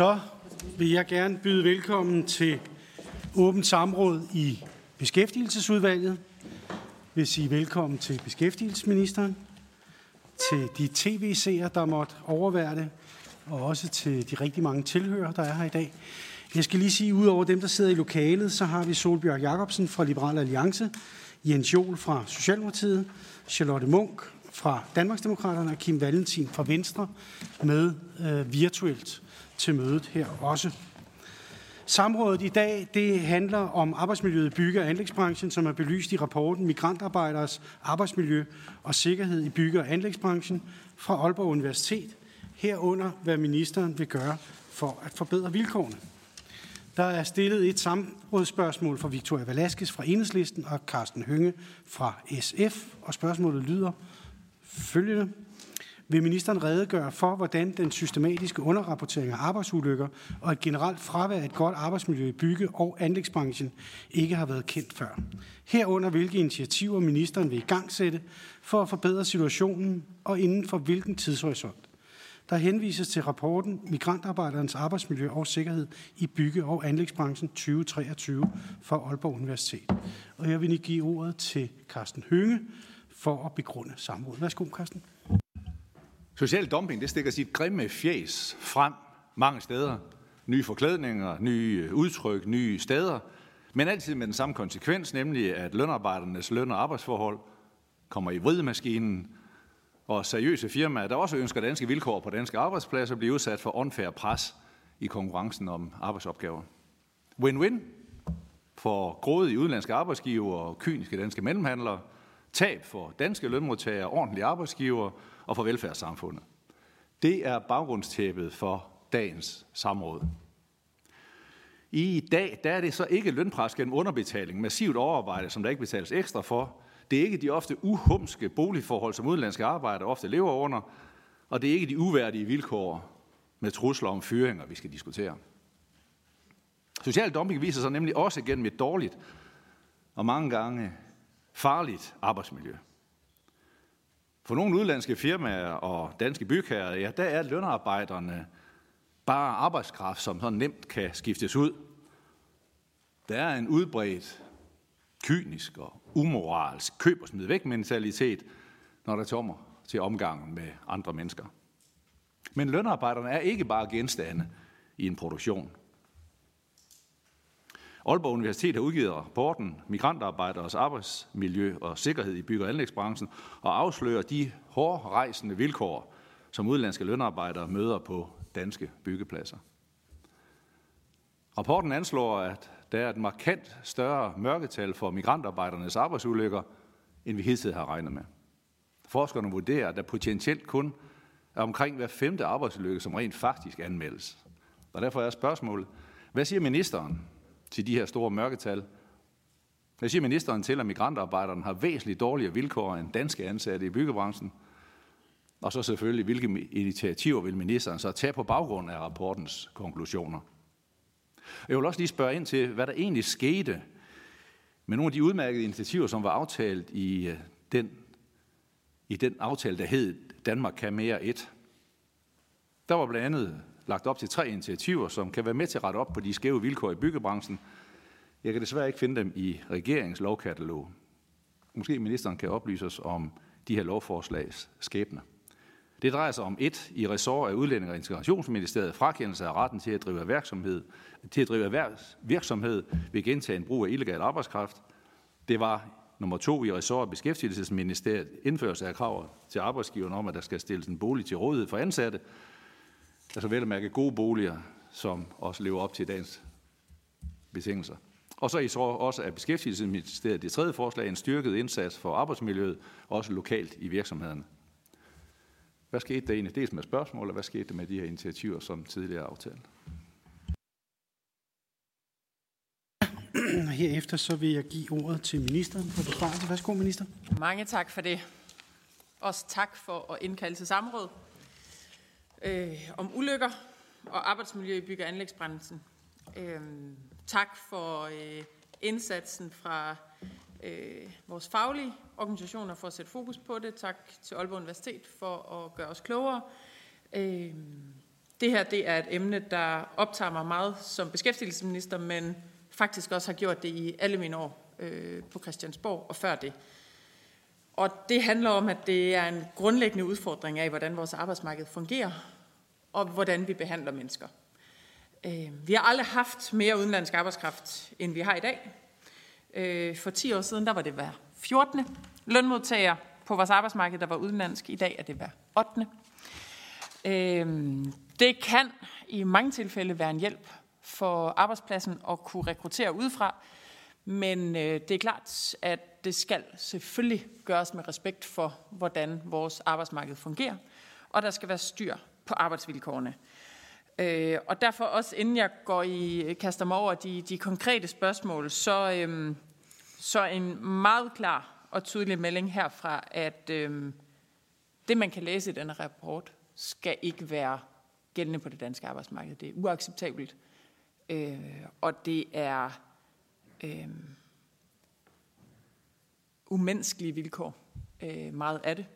Så vil jeg gerne byde velkommen til åbent samråd i Beskæftigelsesudvalget. Jeg vil sige velkommen til beskæftigelsesministeren, til de tv-seere, der måtte overvære det, og også til de rigtig mange tilhører, der er her i dag. Jeg skal lige sige, at udover dem, der sidder i lokalet, så har vi Solbjørg Jacobsen fra Liberal Alliance, Jens Jol fra Socialdemokratiet, Charlotte Munk fra Danmarksdemokraterne og Kim Valentin fra Venstre med øh, virtuelt til mødet her også. Samrådet i dag det handler om arbejdsmiljøet i bygge- og anlægsbranchen, som er belyst i rapporten Migrantarbejderes arbejdsmiljø og sikkerhed i bygge- og anlægsbranchen fra Aalborg Universitet, herunder hvad ministeren vil gøre for at forbedre vilkårene. Der er stillet et samrådsspørgsmål fra Victoria Velasquez fra Enhedslisten og Carsten Hønge fra SF, og spørgsmålet lyder følgende. Vil ministeren redegøre for, hvordan den systematiske underrapportering af arbejdsulykker og et generelt fravær af et godt arbejdsmiljø i bygge- og anlægsbranchen ikke har været kendt før? Herunder hvilke initiativer ministeren vil i gang sætte for at forbedre situationen og inden for hvilken tidshorisont? Der henvises til rapporten Migrantarbejderens arbejdsmiljø og sikkerhed i bygge- og anlægsbranchen 2023 fra Aalborg Universitet. Og jeg vil give ordet til Carsten Hønge for at begrunde samrådet. Værsgo, Carsten. Social dumping, det stikker sit grimme fjes frem mange steder. Nye forklædninger, nye øh, udtryk, nye steder. Men altid med den samme konsekvens, nemlig at lønarbejdernes løn- og arbejdsforhold kommer i vridemaskinen, og seriøse firmaer, der også ønsker danske vilkår på danske arbejdspladser, bliver udsat for unfair pres i konkurrencen om arbejdsopgaver. Win-win for grådige udenlandske arbejdsgiver og kyniske danske mellemhandlere, tab for danske lønmodtagere, ordentlige arbejdsgiver og for velfærdssamfundet. Det er baggrundstæppet for dagens samråd. I dag der er det så ikke lønpres gennem underbetaling, massivt overarbejde, som der ikke betales ekstra for. Det er ikke de ofte uhumske boligforhold, som udenlandske arbejdere ofte lever under, og det er ikke de uværdige vilkår med trusler om fyringer, vi skal diskutere. Social dumping viser sig nemlig også gennem et dårligt og mange gange farligt arbejdsmiljø. For nogle udlandske firmaer og danske bygherrer, ja, der er lønarbejderne bare arbejdskraft, som så nemt kan skiftes ud. Der er en udbredt, kynisk og umoralsk køb og smid væk mentalitet, når der kommer til omgangen med andre mennesker. Men lønarbejderne er ikke bare genstande i en produktion. Aalborg Universitet har udgivet rapporten Migrantarbejderes arbejdsmiljø og sikkerhed i bygge- og anlægsbranchen og afslører de hårdrejsende vilkår, som udenlandske lønarbejdere møder på danske byggepladser. Rapporten anslår, at der er et markant større mørketal for migrantarbejdernes arbejdsulykker, end vi hidtil har regnet med. Forskerne vurderer, at der potentielt kun er omkring hver femte arbejdsulykke, som rent faktisk anmeldes. Og derfor er spørgsmålet, hvad siger ministeren til de her store mørketal? Jeg siger ministeren til, at migrantarbejderne har væsentligt dårligere vilkår end danske ansatte i byggebranchen? Og så selvfølgelig, hvilke initiativer vil ministeren så tage på baggrund af rapportens konklusioner? Jeg vil også lige spørge ind til, hvad der egentlig skete med nogle af de udmærkede initiativer, som var aftalt i øh, den, i den aftale, der hed Danmark kan mere et. Der var blandt andet lagt op til tre initiativer, som kan være med til at rette op på de skæve vilkår i byggebranchen. Jeg kan desværre ikke finde dem i regeringens lovkatalog. Måske ministeren kan oplyse os om de her lovforslags skæbne. Det drejer sig om et i ressort af Udlænding og Integrationsministeriet frakendelse af retten til at drive virksomhed, til at drive virksomhed ved gentagen brug af illegal arbejdskraft. Det var nummer to i ressort af Beskæftigelsesministeriet indførelse af krav til arbejdsgiveren om, at der skal stilles en bolig til rådighed for ansatte. Altså vel at mærke gode boliger, som også lever op til dagens betingelser. Og så i så også af Beskæftigelsesministeriet det tredje forslag, en styrket indsats for arbejdsmiljøet, også lokalt i virksomhederne. Hvad skete der egentlig? Dels med spørgsmål, og hvad skete der med de her initiativer, som tidligere aftalt? Herefter så vil jeg give ordet til ministeren for besvarelse. Værsgo, minister. Mange tak for det. Også tak for at indkalde til samråd øh, om ulykker og arbejdsmiljø i bygge- og anlægsbranchen. Øh, tak for øh, indsatsen fra øh, vores faglige organisationer for at sætte fokus på det. Tak til Aalborg Universitet for at gøre os klogere. Øh, Det her det er et emne, der optager mig meget som beskæftigelsesminister, men faktisk også har gjort det i alle mine år øh, på Christiansborg og før det. Og det handler om, at det er en grundlæggende udfordring af, hvordan vores arbejdsmarked fungerer, og hvordan vi behandler mennesker. Øh, vi har aldrig haft mere udenlandsk arbejdskraft, end vi har i dag. Øh, for 10 år siden, der var det hver 14. lønmodtager på vores arbejdsmarked, der var udenlandsk. I dag er det hver 8. Øh, det kan i mange tilfælde være en hjælp for arbejdspladsen at kunne rekruttere udefra, men øh, det er klart, at det skal selvfølgelig gøres med respekt for, hvordan vores arbejdsmarked fungerer, og der skal være styr på arbejdsvilkårene. Øh, og derfor også, inden jeg går i, kaster mig over de, de konkrete spørgsmål, så, øh, så en meget klar og tydelig melding herfra, at øh, det, man kan læse i denne rapport, skal ikke være gældende på det danske arbejdsmarked. Det er uacceptabelt, øh, og det er øh, umenneskelige vilkår, øh, meget af det.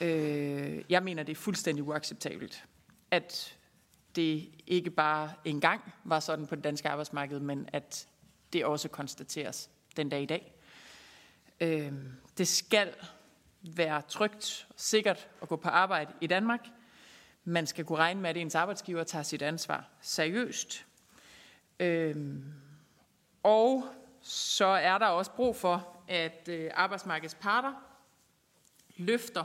Øh, jeg mener, det er fuldstændig uacceptabelt, at det ikke bare engang var sådan på det danske arbejdsmarked, men at det også konstateres den dag i dag. Øh, det skal være trygt og sikkert at gå på arbejde i Danmark. Man skal kunne regne med, at ens arbejdsgiver tager sit ansvar seriøst. Øh, og så er der også brug for, at øh, arbejdsmarkedets parter løfter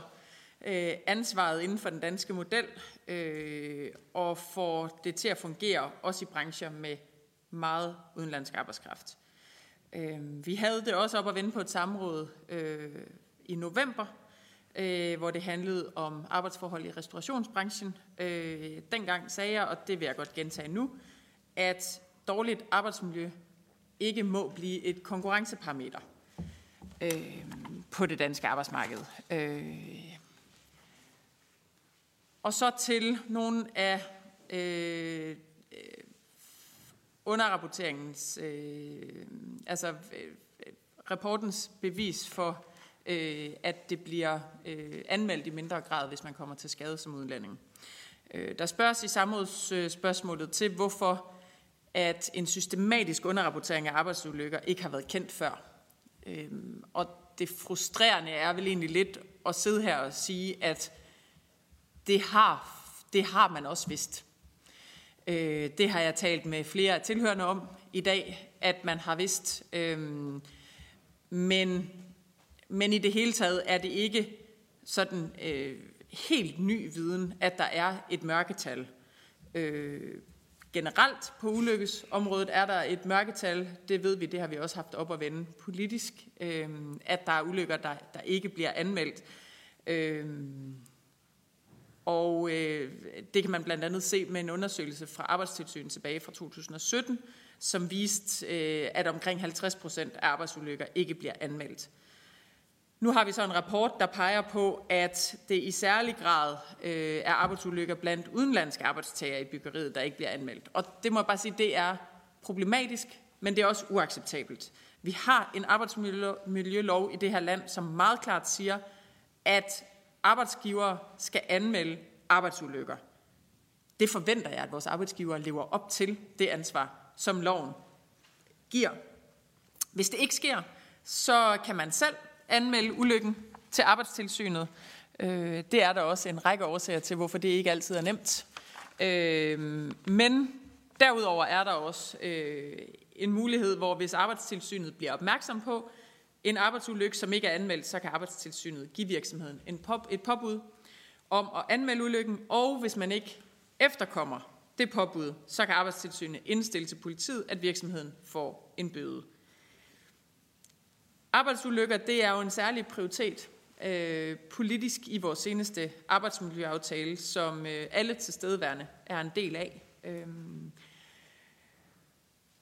øh, ansvaret inden for den danske model øh, og får det til at fungere også i brancher med meget udenlandsk arbejdskraft. Vi havde det også op at vende på et samråd i november, hvor det handlede om arbejdsforhold i restaurationsbranchen. Dengang sagde jeg, og det vil jeg godt gentage nu, at dårligt arbejdsmiljø ikke må blive et konkurrenceparameter øh, på det danske arbejdsmarked. Øh, og så til nogle af øh, underrapporteringens, øh, altså øh, rapportens bevis for, øh, at det bliver øh, anmeldt i mindre grad, hvis man kommer til skade som udlænding. Øh, der spørges i samrådsspørgsmålet til, hvorfor at en systematisk underrapportering af arbejdsulykker ikke har været kendt før. Øh, og det frustrerende er vel egentlig lidt at sidde her og sige, at det har, det har man også vidst. Øh, det har jeg talt med flere af tilhørende om i dag, at man har vidst. Øh, men, men i det hele taget er det ikke sådan øh, helt ny viden, at der er et mørketal. Øh, generelt på ulykkesområdet er der et mørketal, det ved vi, det har vi også haft op at vende politisk, øh, at der er ulykker, der, der ikke bliver anmeldt. Øh, og øh, det kan man blandt andet se med en undersøgelse fra Arbejdstilsynet tilbage fra 2017, som viste, øh, at omkring 50 procent af arbejdsulykker ikke bliver anmeldt. Nu har vi så en rapport, der peger på, at det i særlig grad øh, er arbejdsulykker blandt udenlandske arbejdstager i byggeriet, der ikke bliver anmeldt. Og det må jeg bare sige, det er problematisk, men det er også uacceptabelt. Vi har en arbejdsmiljølov i det her land, som meget klart siger, at arbejdsgivere skal anmelde arbejdsulykker. Det forventer jeg, at vores arbejdsgivere lever op til det ansvar, som loven giver. Hvis det ikke sker, så kan man selv anmelde ulykken til arbejdstilsynet. Øh, det er der også en række årsager til, hvorfor det ikke altid er nemt. Øh, men derudover er der også øh, en mulighed, hvor hvis arbejdstilsynet bliver opmærksom på, en arbejdsulykke, som ikke er anmeldt, så kan arbejdstilsynet give virksomheden en pop, et påbud om at anmelde ulykken, og hvis man ikke efterkommer det påbud, så kan arbejdstilsynet indstille til politiet, at virksomheden får en bøde. Arbejdsulykker, det er jo en særlig prioritet øh, politisk i vores seneste arbejdsmiljøaftale, som øh, alle tilstedeværende er en del af. Øh,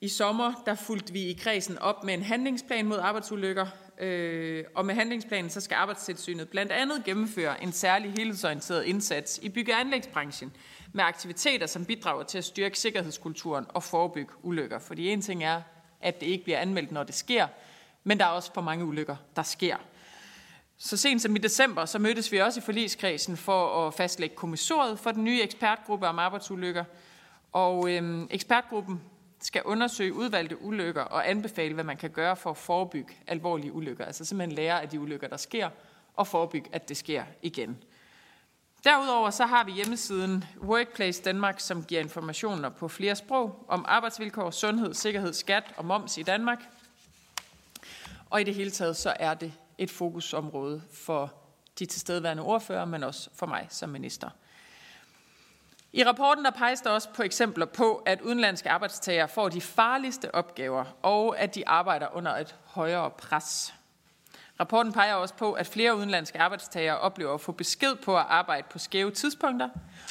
i sommer der fulgte vi i kredsen op med en handlingsplan mod arbejdsulykker, øh, og med handlingsplanen så skal arbejdstilsynet blandt andet gennemføre en særlig helhedsorienteret indsats i bygge- og anlægsbranchen med aktiviteter, som bidrager til at styrke sikkerhedskulturen og forebygge ulykker. Fordi en ting er, at det ikke bliver anmeldt, når det sker, men der er også for mange ulykker, der sker. Så sent som i december, så mødtes vi også i forligskredsen for at fastlægge kommissoriet for den nye ekspertgruppe om arbejdsulykker. Og øhm, ekspertgruppen skal undersøge udvalgte ulykker og anbefale, hvad man kan gøre for at forebygge alvorlige ulykker. Altså simpelthen lære af de ulykker, der sker, og forebygge, at det sker igen. Derudover så har vi hjemmesiden Workplace Danmark, som giver informationer på flere sprog om arbejdsvilkår, sundhed, sikkerhed, skat og moms i Danmark. Og i det hele taget så er det et fokusområde for de tilstedeværende ordfører, men også for mig som minister. I rapporten der peges der også på eksempler på, at udenlandske arbejdstagere får de farligste opgaver, og at de arbejder under et højere pres. Rapporten peger også på, at flere udenlandske arbejdstagere oplever at få besked på at arbejde på skæve tidspunkter,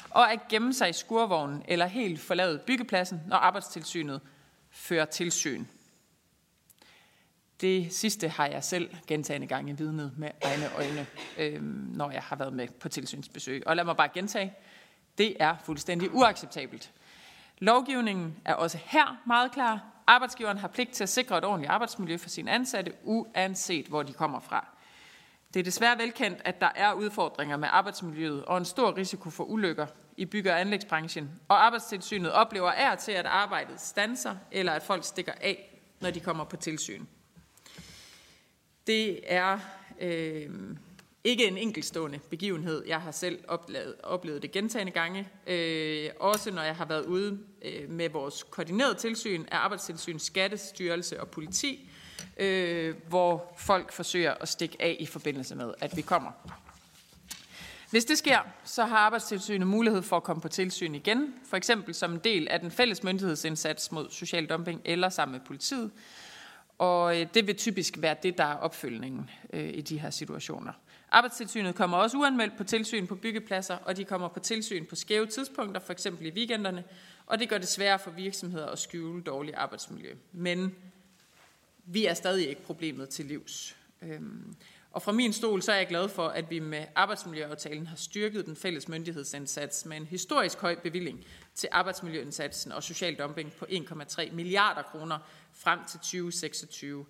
og at gemme sig i skurvognen eller helt forlade byggepladsen, når arbejdstilsynet fører tilsyn. Det sidste har jeg selv gentagende gange vidnet med egne øjne, øh, når jeg har været med på tilsynsbesøg. Og lad mig bare gentage, det er fuldstændig uacceptabelt. Lovgivningen er også her meget klar. Arbejdsgiveren har pligt til at sikre et ordentligt arbejdsmiljø for sine ansatte, uanset hvor de kommer fra. Det er desværre velkendt, at der er udfordringer med arbejdsmiljøet og en stor risiko for ulykker i bygge- og anlægsbranchen, og arbejdstilsynet oplever er til, at arbejdet stanser, eller at folk stikker af, når de kommer på tilsyn. Det er øh, ikke en enkeltstående begivenhed. Jeg har selv oplevet, oplevet det gentagende gange. Øh, også når jeg har været ude øh, med vores koordinerede tilsyn af Arbejdstilsyn, Skattestyrelse og politi, øh, hvor folk forsøger at stikke af i forbindelse med, at vi kommer. Hvis det sker, så har Arbejdstilsynet mulighed for at komme på tilsyn igen, for eksempel som en del af den fælles myndighedsindsats mod social dumping eller sammen med politiet. Og øh, det vil typisk være det, der er opfølgningen øh, i de her situationer. Arbejdstilsynet kommer også uanmeldt på tilsyn på byggepladser, og de kommer på tilsyn på skæve tidspunkter, for eksempel i weekenderne, og det gør det sværere for virksomheder at skjule dårligt arbejdsmiljø. Men vi er stadig ikke problemet til livs. Øhm, og fra min stol så er jeg glad for, at vi med arbejdsmiljøaftalen har styrket den fælles myndighedsindsats med en historisk høj bevilling til arbejdsmiljøindsatsen og social dumping på 1,3 milliarder kroner frem til 2026.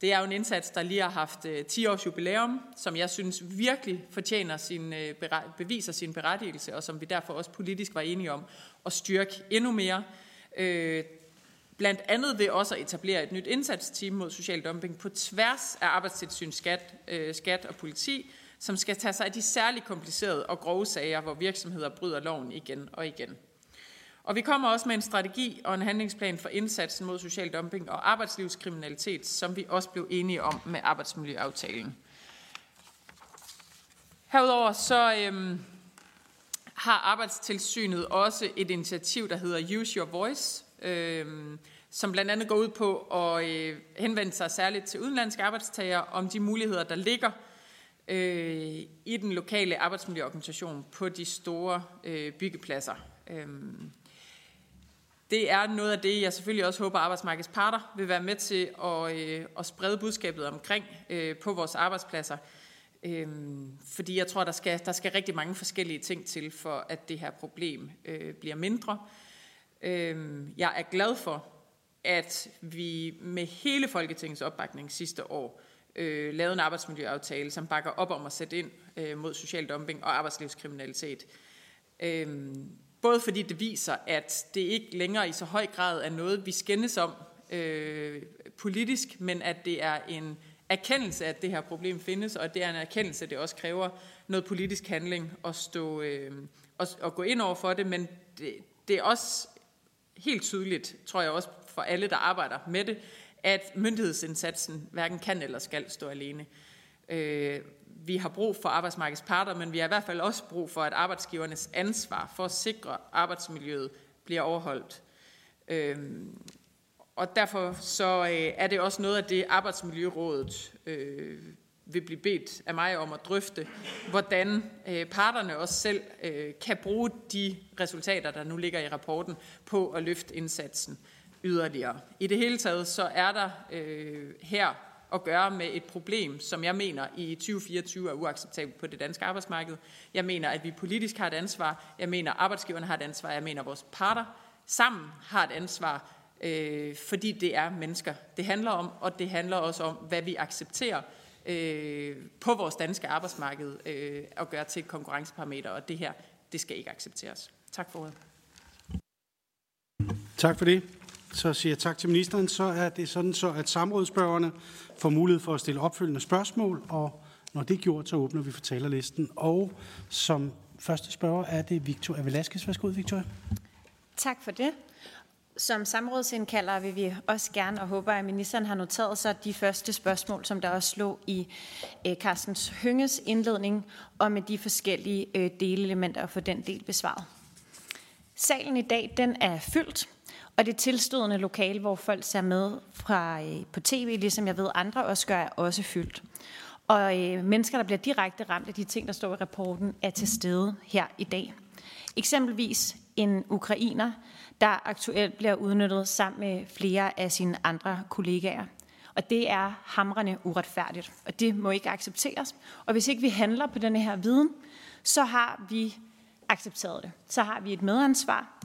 Det er jo en indsats, der lige har haft øh, 10 års jubilæum, som jeg synes virkelig fortjener sin, øh, beviser sin berettigelse, og som vi derfor også politisk var enige om at styrke endnu mere. Øh, blandt andet ved også at etablere et nyt indsatsteam mod social dumping på tværs af arbejdstilsyn, skat, skat og politi, som skal tage sig af de særligt komplicerede og grove sager, hvor virksomheder bryder loven igen og igen. Og vi kommer også med en strategi og en handlingsplan for indsatsen mod social dumping og arbejdslivskriminalitet, som vi også blev enige om med arbejdsmiljøaftalen. Herudover så øhm, har Arbejdstilsynet også et initiativ, der hedder Use Your Voice, øhm, som blandt andet går ud på at øh, henvende sig særligt til udenlandske arbejdstagere om de muligheder, der ligger øh, i den lokale arbejdsmiljøorganisation på de store øh, byggepladser. Øhm, det er noget af det, jeg selvfølgelig også håber, at arbejdsmarkedets parter vil være med til at, øh, at sprede budskabet omkring øh, på vores arbejdspladser. Øhm, fordi jeg tror, der skal, der skal rigtig mange forskellige ting til, for at det her problem øh, bliver mindre. Øhm, jeg er glad for, at vi med hele Folketingets opbakning sidste år øh, lavede en arbejdsmiljøaftale, som bakker op om at sætte ind øh, mod social dumping og arbejdslivskriminalitet. Øhm, Både fordi det viser, at det ikke længere i så høj grad er noget, vi skændes om øh, politisk, men at det er en erkendelse, at det her problem findes, og at det er en erkendelse, at det også kræver noget politisk handling at, stå, øh, og, og gå ind over for det, men det, det er også helt tydeligt, tror jeg også for alle, der arbejder med det, at myndighedsindsatsen hverken kan eller skal stå alene. Øh, vi har brug for arbejdsmarkedets parter, men vi har i hvert fald også brug for, at arbejdsgivernes ansvar for at sikre arbejdsmiljøet bliver overholdt. Øhm, og derfor så øh, er det også noget af det, Arbejdsmiljørådet øh, vil blive bedt af mig om at drøfte, hvordan øh, parterne også selv øh, kan bruge de resultater, der nu ligger i rapporten, på at løfte indsatsen yderligere. I det hele taget så er der øh, her at gøre med et problem, som jeg mener i 2024 er uacceptabelt på det danske arbejdsmarked. Jeg mener, at vi politisk har et ansvar. Jeg mener, at arbejdsgiverne har et ansvar. Jeg mener, at vores parter sammen har et ansvar, øh, fordi det er mennesker, det handler om, og det handler også om, hvad vi accepterer øh, på vores danske arbejdsmarked øh, at gøre til et konkurrenceparameter, og det her, det skal ikke accepteres. Tak for ordet. Tak for det. Så siger jeg tak til ministeren. Så er det sådan så, at samrådsspørgerne får mulighed for at stille opfølgende spørgsmål, og når det er gjort, så åbner vi for talerlisten. Og som første spørger er det Victoria Velasquez. Værsgo, Victoria. Tak for det. Som samrådsindkalder vil vi også gerne og håber, at ministeren har noteret sig de første spørgsmål, som der også lå i øh, Carstens Hynges indledning, og med de forskellige øh, delelementer delelementer for den del besvaret. Salen i dag, den er fyldt, og det tilstødende lokale, hvor folk ser med fra, øh, på tv, ligesom jeg ved andre også gør, er også fyldt. Og øh, mennesker, der bliver direkte ramt af de ting, der står i rapporten, er til stede her i dag. Eksempelvis en ukrainer, der aktuelt bliver udnyttet sammen med flere af sine andre kollegaer. Og det er hamrende uretfærdigt, og det må ikke accepteres. Og hvis ikke vi handler på denne her viden, så har vi accepteret det. Så har vi et medansvar,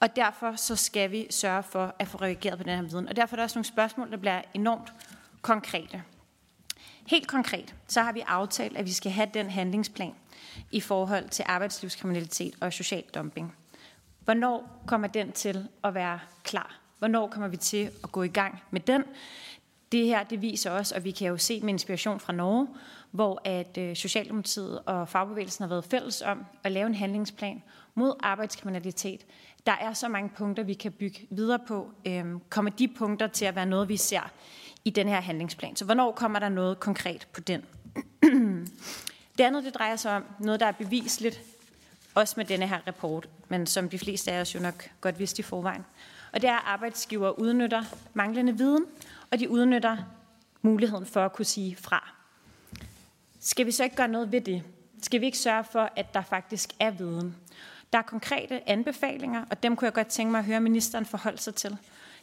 og derfor så skal vi sørge for at få reageret på den her viden. Og derfor er der også nogle spørgsmål, der bliver enormt konkrete. Helt konkret, så har vi aftalt, at vi skal have den handlingsplan i forhold til arbejdslivskriminalitet og social dumping. Hvornår kommer den til at være klar? Hvornår kommer vi til at gå i gang med den? Det her, det viser også, og vi kan jo se med inspiration fra Norge, hvor at øh, Socialdemokratiet og fagbevægelsen har været fælles om at lave en handlingsplan mod arbejdskriminalitet. Der er så mange punkter, vi kan bygge videre på. Øhm, kommer de punkter til at være noget, vi ser i den her handlingsplan? Så hvornår kommer der noget konkret på den? det andet, det drejer sig om noget, der er bevisligt, også med denne her rapport, men som de fleste af os jo nok godt vidste i forvejen. Og det er, at arbejdsgiver udnytter manglende viden, og de udnytter muligheden for at kunne sige fra. Skal vi så ikke gøre noget ved det? Skal vi ikke sørge for, at der faktisk er viden? Der er konkrete anbefalinger, og dem kunne jeg godt tænke mig at høre ministeren forholde sig til.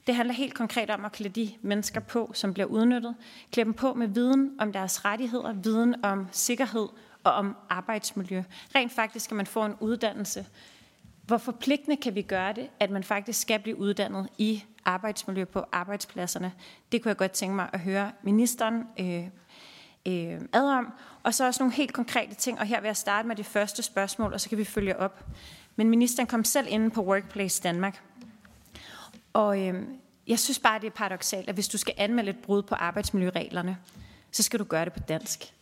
Det handler helt konkret om at klæde de mennesker på, som bliver udnyttet. Klæde dem på med viden om deres rettigheder, viden om sikkerhed og om arbejdsmiljø. Rent faktisk skal man få en uddannelse. Hvor forpligtende kan vi gøre det, at man faktisk skal blive uddannet i arbejdsmiljø på arbejdspladserne? Det kunne jeg godt tænke mig at høre ministeren øh, øh, ad om. Og så også nogle helt konkrete ting, og her vil jeg starte med det første spørgsmål, og så kan vi følge op. Men ministeren kom selv inde på Workplace Danmark. Og øh, jeg synes bare, det er paradoxalt, at hvis du skal anmelde et brud på arbejdsmiljøreglerne, så skal du gøre det på dansk.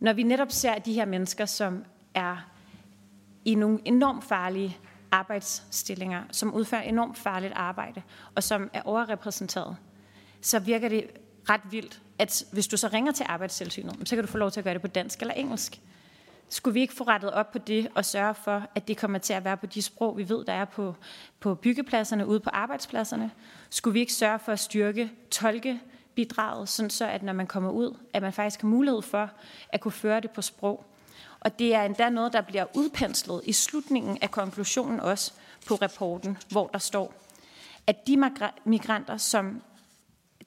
Når vi netop ser de her mennesker, som er i nogle enormt farlige arbejdsstillinger, som udfører enormt farligt arbejde, og som er overrepræsenteret, så virker det ret vildt, at hvis du så ringer til arbejdstilsynet, så kan du få lov til at gøre det på dansk eller engelsk. Skulle vi ikke få rettet op på det og sørge for, at det kommer til at være på de sprog, vi ved, der er på, på byggepladserne, ude på arbejdspladserne? Skulle vi ikke sørge for at styrke tolkebidraget, sådan så at når man kommer ud, at man faktisk har mulighed for at kunne føre det på sprog? Og det er endda noget, der bliver udpenslet i slutningen af konklusionen også på rapporten, hvor der står, at de migranter, som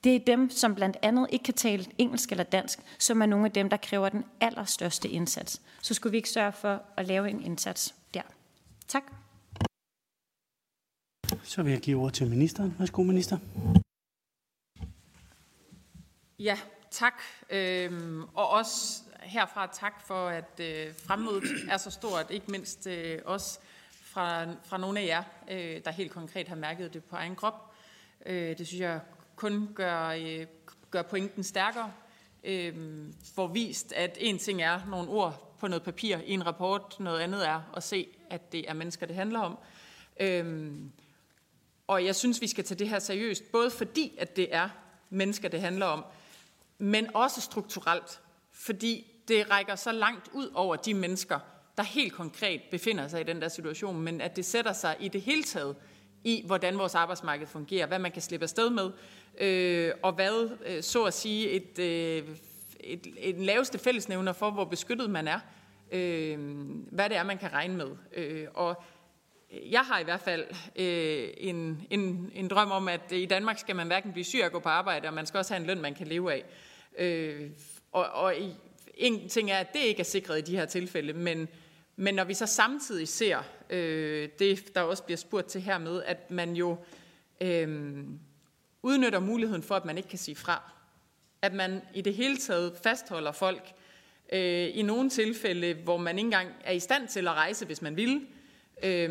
det er dem, som blandt andet ikke kan tale engelsk eller dansk, som er nogle af dem, der kræver den allerstørste indsats. Så skulle vi ikke sørge for at lave en indsats der. Tak. Så vil jeg give ord til ministeren. Værsgo, minister. Ja, tak. Øhm, og også herfra tak for, at øh, fremmødet er så stort, ikke mindst øh, også fra, fra nogle af jer, øh, der helt konkret har mærket det på egen krop. Øh, det synes jeg kun gør, øh, gør pointen stærkere. Øh, får vist, at en ting er nogle ord på noget papir i en rapport, noget andet er at se, at det er mennesker, det handler om. Øh, og jeg synes, vi skal tage det her seriøst, både fordi, at det er mennesker, det handler om, men også strukturelt, fordi det rækker så langt ud over de mennesker, der helt konkret befinder sig i den der situation, men at det sætter sig i det hele taget i, hvordan vores arbejdsmarked fungerer, hvad man kan slippe afsted med, øh, og hvad, øh, så at sige, et, øh, et, et laveste fællesnævner for, hvor beskyttet man er, øh, hvad det er, man kan regne med. Øh, og jeg har i hvert fald øh, en, en, en drøm om, at i Danmark skal man hverken blive syg og gå på arbejde, og man skal også have en løn, man kan leve af. Øh, og, og en ting er, at det ikke er sikret i de her tilfælde, men, men når vi så samtidig ser øh, det, der også bliver spurgt til her med, at man jo øh, udnytter muligheden for, at man ikke kan sige fra. at man i det hele taget fastholder folk øh, i nogle tilfælde, hvor man ikke engang er i stand til at rejse, hvis man vil. Øh,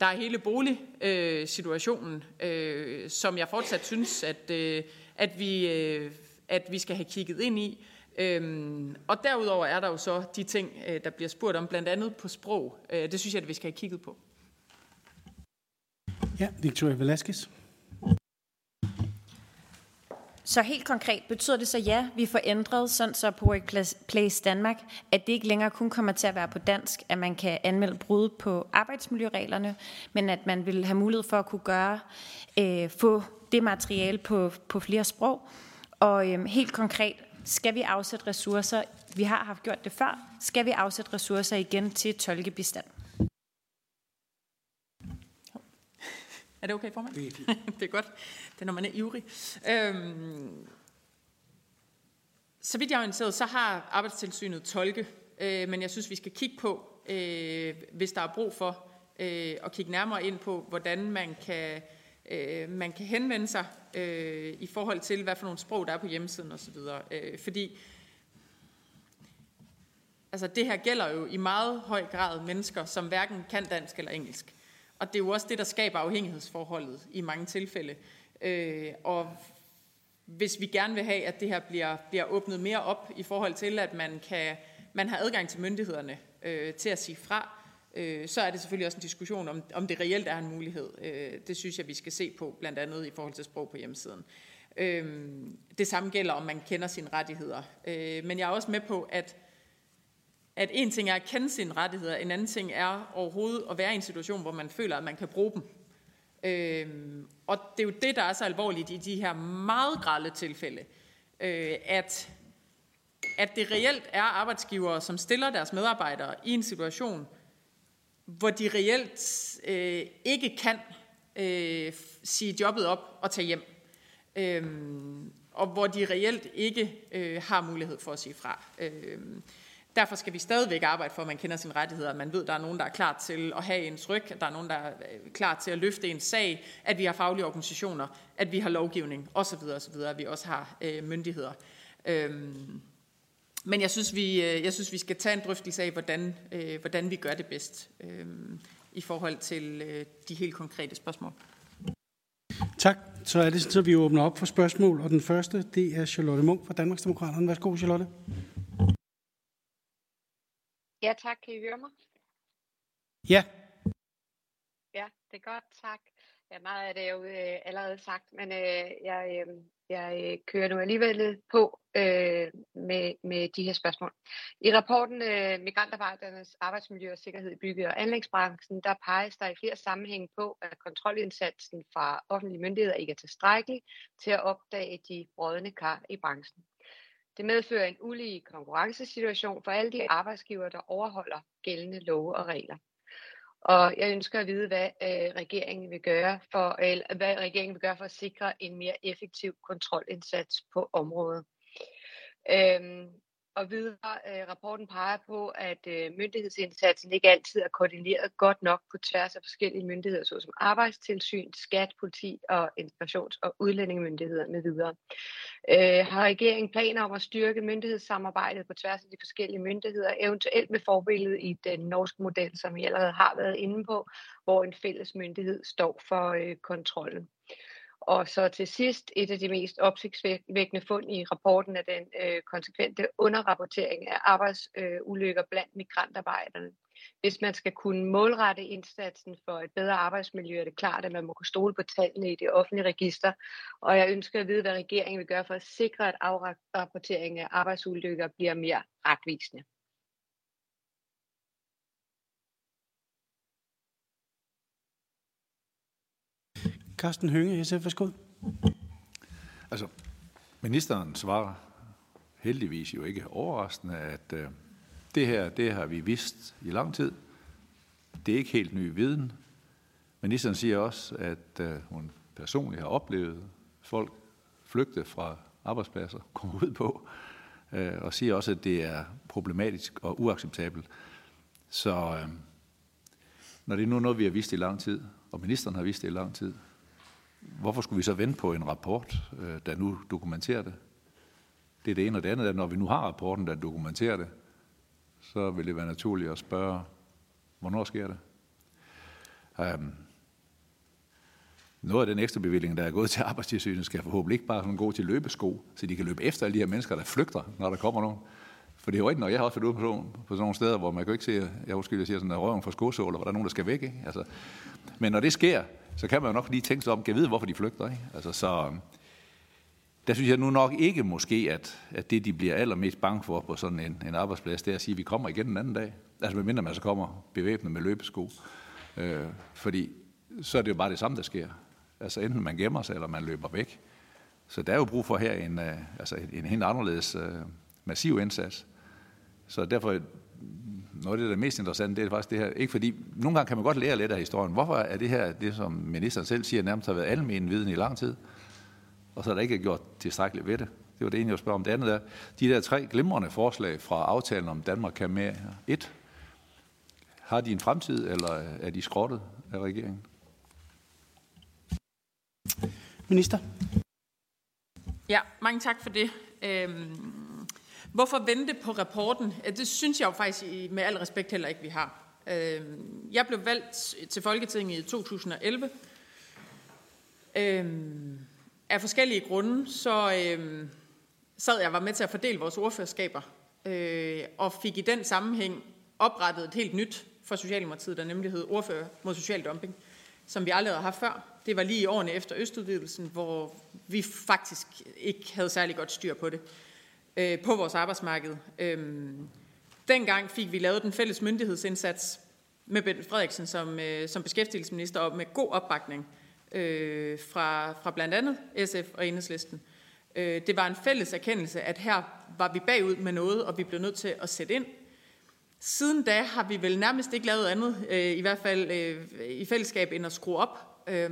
der er hele boligsituationen, øh, som jeg fortsat synes, at, øh, at, vi, øh, at vi skal have kigget ind i. Øhm, og derudover er der jo så de ting, øh, der bliver spurgt om, blandt andet på sprog. Øh, det synes jeg, at vi skal have kigget på. Ja, Victoria Velasquez. Så helt konkret betyder det så, ja, vi får ændret sådan så på Place Danmark, at det ikke længere kun kommer til at være på dansk, at man kan anmelde brud på arbejdsmiljøreglerne, men at man vil have mulighed for at kunne gøre, øh, få det materiale på, på flere sprog. Og øh, helt konkret skal vi afsætte ressourcer, vi har haft gjort det før, skal vi afsætte ressourcer igen til tolkebestand. Er det okay, formand? Det er, det er godt. Det er, når man er ivrig. Øhm, så vidt jeg er orienteret, så har arbejdstilsynet tolke, øh, men jeg synes, vi skal kigge på, øh, hvis der er brug for, øh, at kigge nærmere ind på, hvordan man kan, øh, man kan henvende sig øh, i forhold til, hvad for nogle sprog, der er på hjemmesiden osv. Øh, fordi altså, det her gælder jo i meget høj grad mennesker, som hverken kan dansk eller engelsk. Og det er jo også det, der skaber afhængighedsforholdet i mange tilfælde. Øh, og hvis vi gerne vil have, at det her bliver, bliver åbnet mere op i forhold til, at man kan man har adgang til myndighederne øh, til at sige fra, øh, så er det selvfølgelig også en diskussion om, om det reelt er en mulighed. Øh, det synes jeg, vi skal se på, blandt andet i forhold til sprog på hjemmesiden. Øh, det samme gælder, om man kender sine rettigheder. Øh, men jeg er også med på, at at en ting er at kende sine rettigheder, en anden ting er overhovedet at være i en situation, hvor man føler, at man kan bruge dem. Øhm, og det er jo det, der er så alvorligt i de her meget grælde tilfælde, øh, at, at det reelt er arbejdsgivere, som stiller deres medarbejdere i en situation, hvor de reelt øh, ikke kan øh, sige jobbet op og tage hjem. Øhm, og hvor de reelt ikke øh, har mulighed for at sige fra. Øhm, Derfor skal vi stadigvæk arbejde for, at man kender sine rettigheder, at man ved, at der er nogen, der er klar til at have ens ryg, at der er nogen, der er øh, klar til at løfte en sag, at vi har faglige organisationer, at vi har lovgivning osv. osv. at vi også har øh, myndigheder. Øhm, men jeg synes, vi, øh, jeg synes, vi skal tage en drøftelse af, hvordan, øh, hvordan vi gør det bedst øh, i forhold til øh, de helt konkrete spørgsmål. Tak. Så er det så, vi åbner op for spørgsmål, og den første, det er Charlotte Munk fra Danmarksdemokraterne. Værsgo, Charlotte. Ja, tak. Kan I høre mig? Ja. Ja, det er godt, tak. Ja, meget af det er jo øh, allerede sagt, men øh, jeg, øh, jeg øh, kører nu alligevel på øh, med, med de her spørgsmål. I rapporten øh, Migrantarbejdernes arbejdsmiljø og sikkerhed i bygge- og anlægsbranchen, der peges der i flere sammenhænge på, at kontrolindsatsen fra offentlige myndigheder ikke er tilstrækkelig til at opdage de rådne kar i branchen. Det medfører en ulige konkurrencesituation for alle de arbejdsgivere, der overholder gældende love og regler. Og jeg ønsker at vide, hvad øh, regeringen vil gøre for, eller, hvad regeringen vil gøre for at sikre en mere effektiv kontrolindsats på området. Øhm, og videre, øh, rapporten peger på, at øh, myndighedsindsatsen ikke altid er koordineret godt nok på tværs af forskellige myndigheder, såsom arbejdstilsyn, skat, politi og integrations- og udlændingemyndigheder med videre. Øh, har regeringen planer om at styrke myndighedssamarbejdet på tværs af de forskellige myndigheder, eventuelt med forbillede i den norske model, som vi allerede har været inde på, hvor en fælles myndighed står for øh, kontrollen. Og så til sidst, et af de mest opsigtsvækkende fund i rapporten er den øh, konsekvente underrapportering af arbejdsulykker øh, blandt migrantarbejderne. Hvis man skal kunne målrette indsatsen for et bedre arbejdsmiljø, er det klart, at man må kunne stole på tallene i det offentlige register. Og jeg ønsker at vide, hvad regeringen vil gøre for at sikre, at afrapporteringen af arbejdsulykker bliver mere retvisende. Carsten Hønge, SF, værsgo. Altså, ministeren svarer heldigvis jo ikke overraskende, at øh, det her, det har vi vidst i lang tid. Det er ikke helt ny viden. Ministeren siger også, at øh, hun personligt har oplevet folk flygte fra arbejdspladser, komme ud på, øh, og siger også, at det er problematisk og uacceptabelt. Så øh, når det er nu noget, vi har vidst i lang tid, og ministeren har vidst det i lang tid, hvorfor skulle vi så vente på en rapport, øh, der nu dokumenterer det? Det er det ene, og det andet at når vi nu har rapporten, der dokumenterer det, så vil det være naturligt at spørge, hvornår sker det? Um, noget af den ekstra bevilling, der er gået til arbejdstilsynet, skal forhåbentlig ikke bare sådan gå til løbesko, så de kan løbe efter alle de her mennesker, der flygter, når der kommer nogen. For det er jo rigtigt når jeg har også været ude på, sådan, på sådan nogle steder, hvor man kan ikke se, jeg husker, jeg siger sådan at røven fra skosåler, hvor der er nogen, der skal væk. Ikke? Altså, men når det sker, så kan man jo nok lige tænke sig om, kan vide, hvorfor de flygter. Ikke? Altså, så der synes jeg nu nok ikke måske, at, at det, de bliver allermest bange for på sådan en, en arbejdsplads, det er at sige, at vi kommer igen en anden dag. Altså medmindre man så kommer bevæbnet med løbesko. Øh, fordi så er det jo bare det samme, der sker. Altså enten man gemmer sig, eller man løber væk. Så der er jo brug for her en, øh, altså en helt anderledes øh, massiv indsats. Så derfor, noget af det, der er mest interessant, det er faktisk det her. Ikke fordi, nogle gange kan man godt lære lidt af historien. Hvorfor er det her, det som ministeren selv siger, nærmest har været almen viden i lang tid, og så er der ikke gjort tilstrækkeligt ved det. Det var det ene, jeg spørger om. Det andet er, de der tre glimrende forslag fra aftalen om Danmark kan med et, har de en fremtid, eller er de skrottet af regeringen? Minister. Ja, mange tak for det. Øhm, hvorfor vente på rapporten? Det synes jeg jo faktisk med al respekt heller ikke, vi har. Øhm, jeg blev valgt til Folketinget i 2011. Øhm, af forskellige grunde, så øhm, sad jeg var med til at fordele vores ordførerskaber, øh, og fik i den sammenhæng oprettet et helt nyt for Socialdemokratiet, der nemlig hed Ordfører mod Social Dumping, som vi aldrig havde haft før. Det var lige i årene efter Østudvidelsen, hvor vi faktisk ikke havde særlig godt styr på det øh, på vores arbejdsmarked. Øhm, dengang fik vi lavet den fælles myndighedsindsats med Bent Frederiksen som, øh, som beskæftigelsesminister og med god opbakning øh, fra, fra blandt andet SF og Enhedslisten. Øh, det var en fælles erkendelse, at her var vi bagud med noget, og vi blev nødt til at sætte ind. Siden da har vi vel nærmest ikke lavet andet, øh, i hvert fald øh, i fællesskab, end at skrue op. Øh,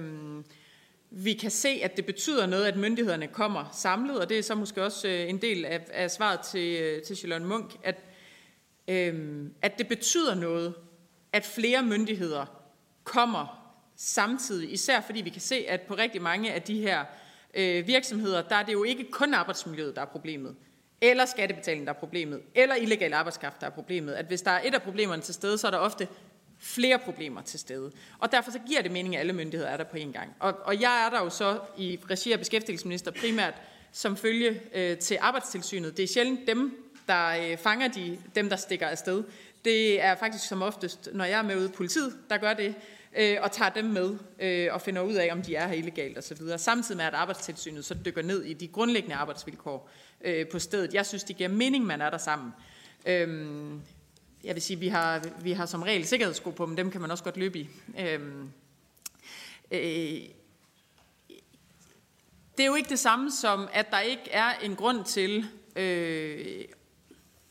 vi kan se, at det betyder noget, at myndighederne kommer samlet, og det er så måske også øh, en del af, af svaret til, øh, til Charlotte Munk, at, øhm, at det betyder noget, at flere myndigheder kommer samtidig, især fordi vi kan se, at på rigtig mange af de her øh, virksomheder, der er det jo ikke kun arbejdsmiljøet, der er problemet, eller skattebetalingen, der er problemet, eller illegal arbejdskraft, der er problemet. At hvis der er et af problemerne til stede, så er der ofte flere problemer til stede. Og derfor så giver det mening, at alle myndigheder er der på en gang. Og, og jeg er der jo så i regi af beskæftigelsesminister primært som følge øh, til arbejdstilsynet. Det er sjældent dem, der øh, fanger de, dem, der stikker afsted. Det er faktisk som oftest, når jeg er med ude i politiet, der gør det øh, og tager dem med øh, og finder ud af, om de er her illegalt osv. Samtidig med, at arbejdstilsynet så dykker ned i de grundlæggende arbejdsvilkår øh, på stedet. Jeg synes, det giver mening, man er der sammen. Øhm, jeg vil sige, vi har, vi har som regel sikkerhedssko på, men dem kan man også godt løbe i. Øhm, øh, det er jo ikke det samme som, at der ikke er en grund til øh,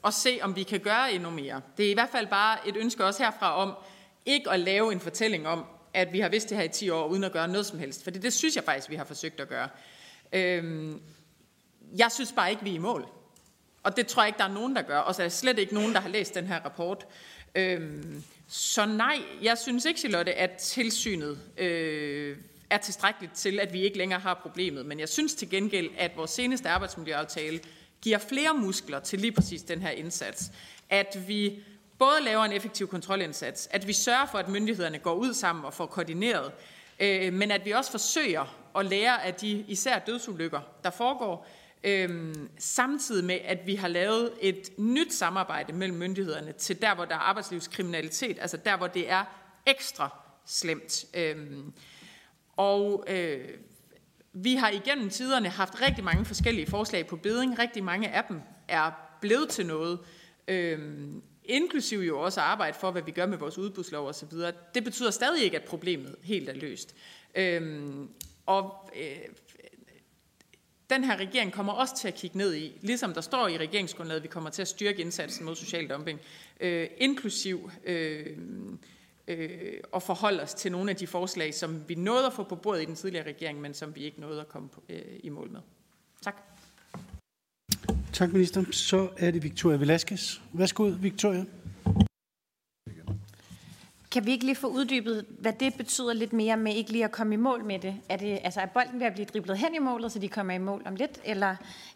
at se, om vi kan gøre endnu mere. Det er i hvert fald bare et ønske også herfra om, ikke at lave en fortælling om, at vi har vidst det her i 10 år, uden at gøre noget som helst. For det, det synes jeg faktisk, vi har forsøgt at gøre. Øhm, jeg synes bare ikke, vi er i mål. Og det tror jeg ikke, der er nogen, der gør. Og så er der slet ikke nogen, der har læst den her rapport. Øhm, så nej, jeg synes ikke, Charlotte, at tilsynet øh, er tilstrækkeligt til, at vi ikke længere har problemet. Men jeg synes til gengæld, at vores seneste arbejdsmiljøaftale giver flere muskler til lige præcis den her indsats. At vi både laver en effektiv kontrolindsats, at vi sørger for, at myndighederne går ud sammen og får koordineret, øh, men at vi også forsøger at lære af de især dødsulykker, der foregår, Øhm, samtidig med, at vi har lavet et nyt samarbejde mellem myndighederne til der, hvor der er arbejdslivskriminalitet, altså der, hvor det er ekstra slemt. Øhm, og øh, vi har igennem tiderne haft rigtig mange forskellige forslag på beding. Rigtig mange af dem er blevet til noget. Øhm, inklusiv jo også arbejde for, hvad vi gør med vores udbudslov og så videre. Det betyder stadig ikke, at problemet helt er løst. Øhm, og øh, den her regering kommer også til at kigge ned i, ligesom der står i regeringsgrundlaget, at vi kommer til at styrke indsatsen mod social dumping, øh, inklusiv øh, øh, og forholde os til nogle af de forslag, som vi nåede at få på bordet i den tidligere regering, men som vi ikke nåede at komme på, øh, i mål med. Tak. Tak, minister. Så er det Victoria Velasquez. Værsgo, Victoria. Kan vi ikke lige få uddybet, hvad det betyder lidt mere med ikke lige at komme i mål med det? Er, det, altså, er bolden ved at blive driblet hen i målet, så de kommer i mål om lidt, eller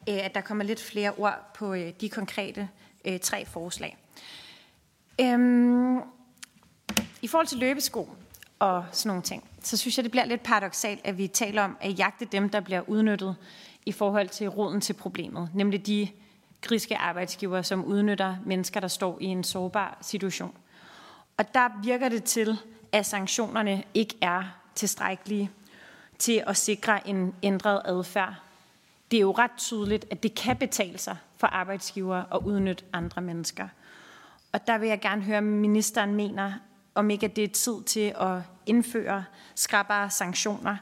øh, at der kommer lidt flere ord på øh, de konkrete øh, tre forslag? Øhm, I forhold til løbesko og sådan nogle ting, så synes jeg, det bliver lidt paradoxalt, at vi taler om at jagte dem, der bliver udnyttet i forhold til roden til problemet, nemlig de griske arbejdsgiver, som udnytter mennesker, der står i en sårbar situation. Og der virker det til, at sanktionerne ikke er tilstrækkelige til at sikre en ændret adfærd. Det er jo ret tydeligt, at det kan betale sig for arbejdsgiver at udnytte andre mennesker. Og der vil jeg gerne høre, om ministeren mener, om ikke at det er tid til at indføre skrappere sanktioner.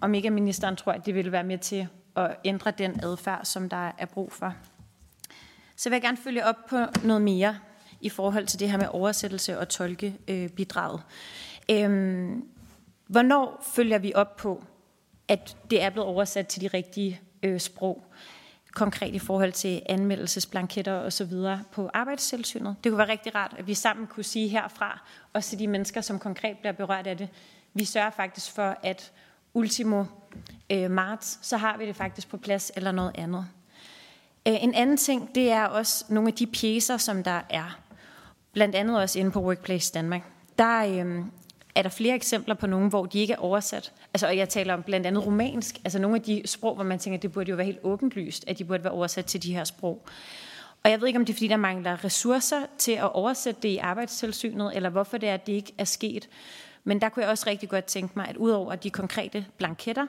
Om ikke at ministeren tror, at det vil være med til at ændre den adfærd, som der er brug for. Så vil jeg gerne følge op på noget mere i forhold til det her med oversættelse og tolkebidraget. Øhm, hvornår følger vi op på, at det er blevet oversat til de rigtige øh, sprog? konkret i forhold til anmeldelsesblanketter og så videre på arbejdstilsynet. Det kunne være rigtig rart, at vi sammen kunne sige herfra, også til de mennesker, som konkret bliver berørt af det. Vi sørger faktisk for, at ultimo øh, marts, så har vi det faktisk på plads eller noget andet. Øh, en anden ting, det er også nogle af de pjæser, som der er. Blandt andet også inde på Workplace Danmark. Der øh, er der flere eksempler på nogen, hvor de ikke er oversat. Altså, og jeg taler om blandt andet romansk. Altså nogle af de sprog, hvor man tænker, det burde jo være helt åbenlyst, at de burde være oversat til de her sprog. Og jeg ved ikke, om det er, fordi der mangler ressourcer til at oversætte det i arbejdstilsynet, eller hvorfor det er, at det ikke er sket. Men der kunne jeg også rigtig godt tænke mig, at udover de konkrete blanketter,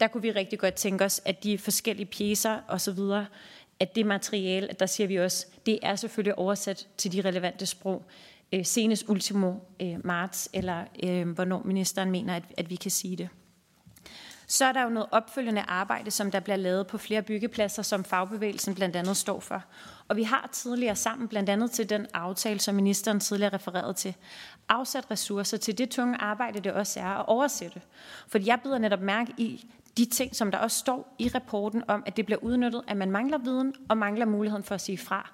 der kunne vi rigtig godt tænke os, at de forskellige pjecer osv., at det materiale, der siger vi også, det er selvfølgelig oversat til de relevante sprog øh, senest ultimo øh, marts, eller øh, hvornår ministeren mener, at, at vi kan sige det. Så er der jo noget opfølgende arbejde, som der bliver lavet på flere byggepladser, som fagbevægelsen blandt andet står for. Og vi har tidligere sammen, blandt andet til den aftale, som ministeren tidligere refererede til, afsat ressourcer til det tunge arbejde, det også er at oversætte. Fordi jeg byder netop mærke i de ting, som der også står i rapporten om, at det bliver udnyttet, at man mangler viden og mangler muligheden for at sige fra.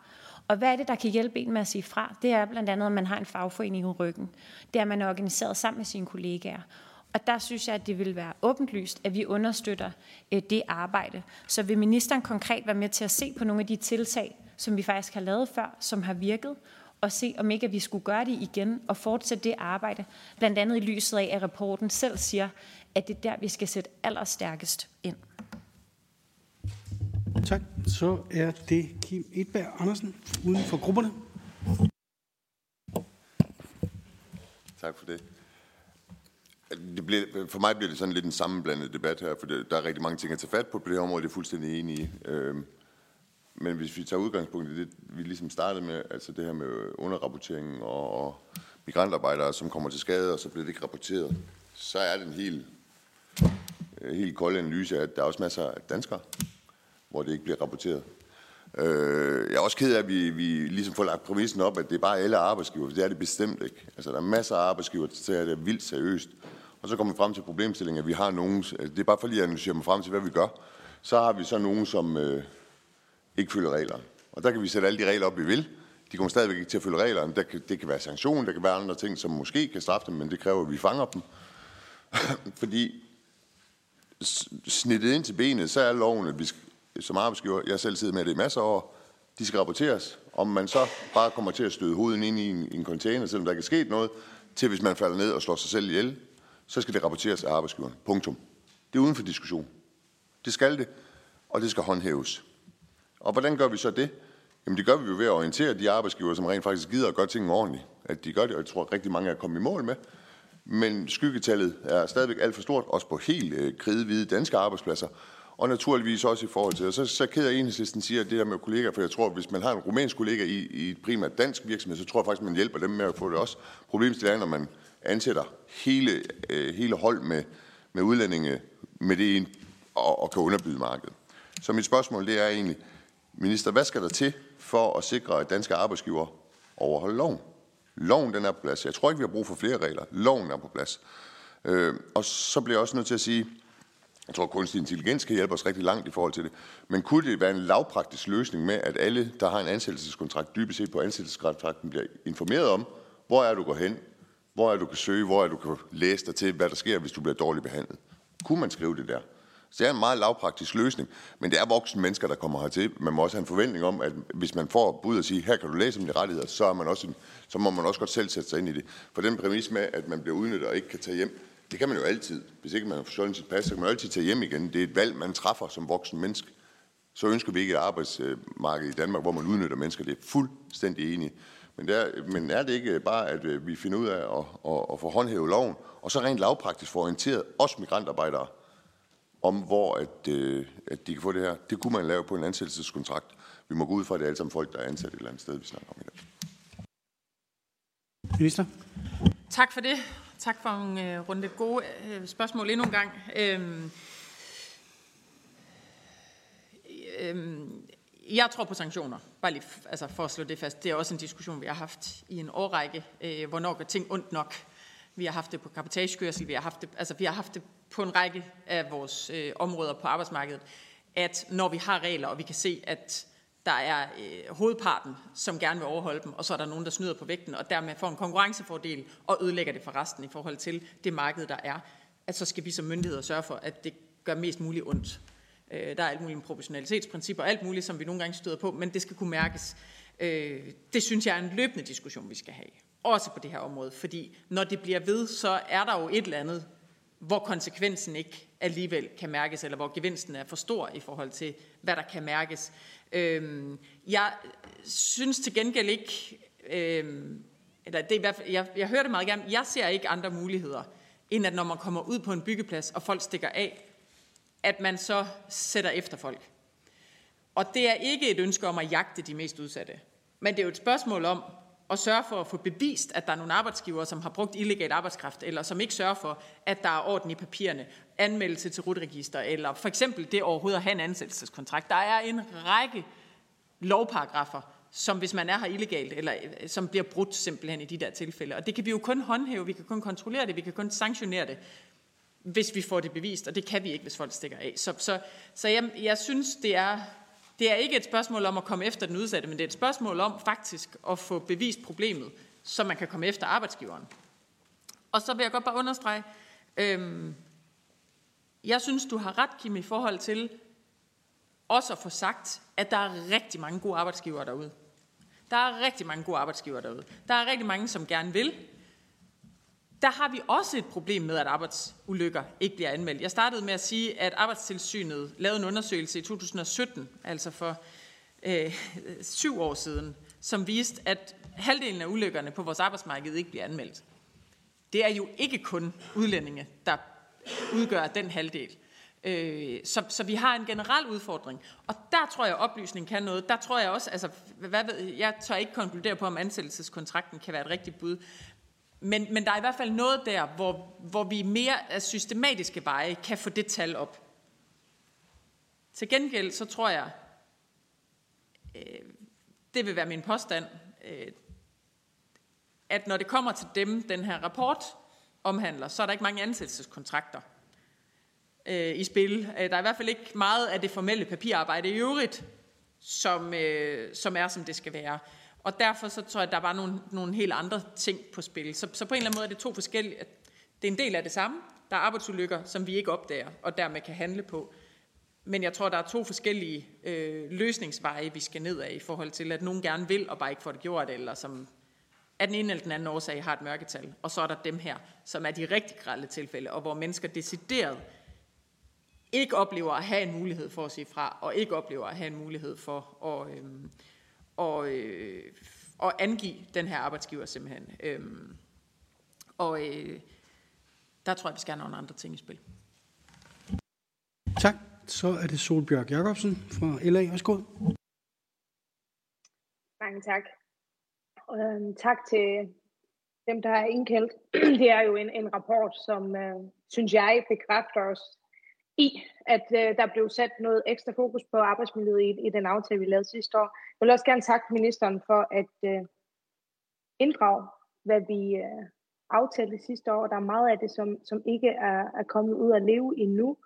Og hvad er det, der kan hjælpe en med at sige fra? Det er blandt andet, at man har en fagforening i ryggen. Det er, at man er organiseret sammen med sine kollegaer. Og der synes jeg, at det vil være åbenlyst, at vi understøtter øh, det arbejde. Så vil ministeren konkret være med til at se på nogle af de tiltag, som vi faktisk har lavet før, som har virket, og se om ikke, at vi skulle gøre det igen og fortsætte det arbejde, blandt andet i lyset af, at rapporten selv siger, at det er der, vi skal sætte allerstærkest ind. Tak. Så er det Kim Edberg Andersen, uden for grupperne. Tak for det. det bliver, for mig bliver det sådan lidt en sammenblandet debat her, for det, der er rigtig mange ting at tage fat på på det her område, det er fuldstændig enig i. Øhm, men hvis vi tager udgangspunkt i det, vi ligesom startede med, altså det her med underrapportering og, og migrantarbejdere, som kommer til skade, og så bliver det ikke rapporteret, så er det en helt, Øh, helt kold analyse, at der er også masser af danskere, hvor det ikke bliver rapporteret. Øh, jeg er også ked af, at vi, vi ligesom får lagt præmissen op, at det er bare alle arbejdsgiver, for det er det bestemt ikke. Altså, der er masser af arbejdsgiver, der tager det vildt seriøst. Og så kommer vi frem til problemstillingen, at vi har nogen, altså, det er bare for lige at analysere mig frem til, hvad vi gør. Så har vi så nogen, som øh, ikke følger reglerne. Og der kan vi sætte alle de regler op, vi vil. De kommer stadigvæk ikke til at følge reglerne. Der kan, det kan være sanktion, der kan være andre ting, som måske kan straffe dem, men det kræver, at vi fanger dem. Fordi snittet ind til benet, så er loven, at vi som arbejdsgiver, jeg selv sidder med det i masser af år, de skal rapporteres. Om man så bare kommer til at støde hovedet ind i en, en container, selvom der ikke er sket noget, til hvis man falder ned og slår sig selv ihjel, så skal det rapporteres af arbejdsgiveren. Punktum. Det er uden for diskussion. Det skal det, og det skal håndhæves. Og hvordan gør vi så det? Jamen det gør vi jo ved at orientere de arbejdsgiver, som rent faktisk gider at gøre tingene ordentligt. At de gør det, og jeg tror at rigtig mange er kommet i mål med. Men skyggetallet er stadigvæk alt for stort, også på helt øh, kridhvide danske arbejdspladser og naturligvis også i forhold til, og så, så keder enhedslisten siger det der med kollegaer, for jeg tror, hvis man har en rumænsk kollega i, i et primært dansk virksomhed, så tror jeg faktisk, man hjælper dem med at få det også. Problemet er, når man ansætter hele, øh, hele hold med, med udlændinge med det ind og, og kan underbyde markedet. Så mit spørgsmål det er egentlig, minister, hvad skal der til for at sikre, at danske arbejdsgiver overholder loven? Loven den er på plads. Jeg tror ikke, vi har brug for flere regler. Loven er på plads. Øh, og så bliver jeg også nødt til at sige, jeg tror, at kunstig intelligens kan hjælpe os rigtig langt i forhold til det. Men kunne det være en lavpraktisk løsning med, at alle, der har en ansættelseskontrakt, dybest set på ansættelseskontrakten, bliver informeret om, hvor er du går hen, hvor er du kan søge, hvor er du kan læse dig til, hvad der sker, hvis du bliver dårligt behandlet. Kunne man skrive det der? Så det er en meget lavpraktisk løsning, men det er voksne mennesker, der kommer hertil. Man må også have en forventning om, at hvis man får bud og siger, her kan du læse om dine rettigheder, så, er man også, så må man også godt selv sætte sig ind i det. For den præmis med, at man bliver udnyttet og ikke kan tage hjem, det kan man jo altid. Hvis ikke man har forsøgt sit pas, så kan man altid tage hjem igen. Det er et valg, man træffer som voksen menneske. Så ønsker vi ikke et arbejdsmarked i Danmark, hvor man udnytter mennesker. Det er fuldstændig enig. Men, det men er det ikke bare, at øh, vi finder ud af at, at, at få håndhævet loven, og så rent lavpraktisk få orienteret os migrantarbejdere om, hvor at, øh, at de kan få det her? Det kunne man lave på en ansættelseskontrakt. Vi må gå ud fra, at det er alle sammen folk, der er ansat et eller andet sted, vi snakker om i dag. Minister? Tak for det. Tak for en øh, runde gode øh, spørgsmål endnu en gang. Øhm, øhm, jeg tror på sanktioner. Bare lige altså for at slå det fast. Det er også en diskussion, vi har haft i en årrække. Øh, hvornår går ting ondt nok? Vi har haft det på kapitagekørsel. Vi har haft det, altså, vi har haft det på en række af vores øh, områder på arbejdsmarkedet. At når vi har regler, og vi kan se, at der er øh, hovedparten, som gerne vil overholde dem, og så er der nogen, der snyder på vægten, og dermed får en konkurrencefordel og ødelægger det for resten i forhold til det marked, der er, at så skal vi som myndigheder sørge for, at det gør mest muligt ondt. Øh, der er alt muligt proportionalitetsprincipper og alt muligt, som vi nogle gange støder på, men det skal kunne mærkes. Øh, det synes jeg er en løbende diskussion, vi skal have. Også på det her område, fordi når det bliver ved, så er der jo et eller andet, hvor konsekvensen ikke alligevel kan mærkes, eller hvor gevinsten er for stor i forhold til, hvad der kan mærkes. Øhm, jeg synes til gengæld ikke, øhm, eller det er i hvert fald, jeg, jeg hører det meget gerne, jeg ser ikke andre muligheder, end at når man kommer ud på en byggeplads, og folk stikker af, at man så sætter efter folk. Og det er ikke et ønske om at jagte de mest udsatte, men det er jo et spørgsmål om og sørge for at få bevist, at der er nogle arbejdsgivere, som har brugt illegal arbejdskraft, eller som ikke sørger for, at der er orden i papirerne, anmeldelse til rutregister, eller for eksempel det overhovedet at have en ansættelseskontrakt. Der er en række lovparagrafer, som hvis man er her illegalt, eller øh, som bliver brudt simpelthen i de der tilfælde. Og det kan vi jo kun håndhæve, vi kan kun kontrollere det, vi kan kun sanktionere det, hvis vi får det bevist, og det kan vi ikke, hvis folk stikker af. Så, så, så jeg, jeg synes, det er, det er ikke et spørgsmål om at komme efter den udsatte, men det er et spørgsmål om faktisk at få bevist problemet, så man kan komme efter arbejdsgiveren. Og så vil jeg godt bare understrege, øhm, jeg synes, du har ret, Kim, i forhold til også at få sagt, at der er rigtig mange gode arbejdsgivere derude. Der er rigtig mange gode arbejdsgivere derude. Der er rigtig mange, som gerne vil, der har vi også et problem med, at arbejdsulykker ikke bliver anmeldt. Jeg startede med at sige, at Arbejdstilsynet lavede en undersøgelse i 2017, altså for øh, syv år siden, som viste, at halvdelen af ulykkerne på vores arbejdsmarked ikke bliver anmeldt. Det er jo ikke kun udlændinge, der udgør den halvdel. Øh, så, så vi har en generel udfordring. Og der tror jeg, at oplysning kan noget. Der tror jeg også, altså, hvad ved, jeg tør ikke konkludere på, om ansættelseskontrakten kan være et rigtigt bud. Men, men der er i hvert fald noget der, hvor, hvor vi mere af systematiske veje kan få det tal op. Til gengæld så tror jeg, øh, det vil være min påstand, øh, at når det kommer til dem, den her rapport omhandler, så er der ikke mange ansættelseskontrakter øh, i spil. Øh, der er i hvert fald ikke meget af det formelle papirarbejde i øvrigt, som, øh, som er, som det skal være. Og derfor så tror jeg, at der var nogle, nogle helt andre ting på spil. Så, så på en eller anden måde er det to forskellige. Det er en del af det samme. Der er arbejdsulykker, som vi ikke opdager, og dermed kan handle på. Men jeg tror, der er to forskellige øh, løsningsveje, vi skal ned af i forhold til, at nogen gerne vil, og bare ikke får det gjort, eller som af den ene eller den anden årsag har et mørketal. Og så er der dem her, som er de rigtig grælde tilfælde, og hvor mennesker decideret ikke oplever at have en mulighed for at sige fra, og ikke oplever at have en mulighed for at, Øh, og, øh, og angive den her arbejdsgiver simpelthen. Øhm, og øh, der tror jeg, vi skal have nogle andre ting i spil. Tak. Så er det Solbjørg Jacobsen fra LA. Værsgo. Mange tak. Og øhm, tak til dem, der har indkaldt. Det er jo en, en rapport, som, øh, synes jeg, bekræfter os i, at øh, der blev sat noget ekstra fokus på arbejdsmiljøet i, i den aftale, vi lavede sidste år. Jeg vil også gerne takke ministeren for at øh, inddrage, hvad vi øh, aftalte sidste år. Der er meget af det, som, som ikke er, er kommet ud at leve endnu.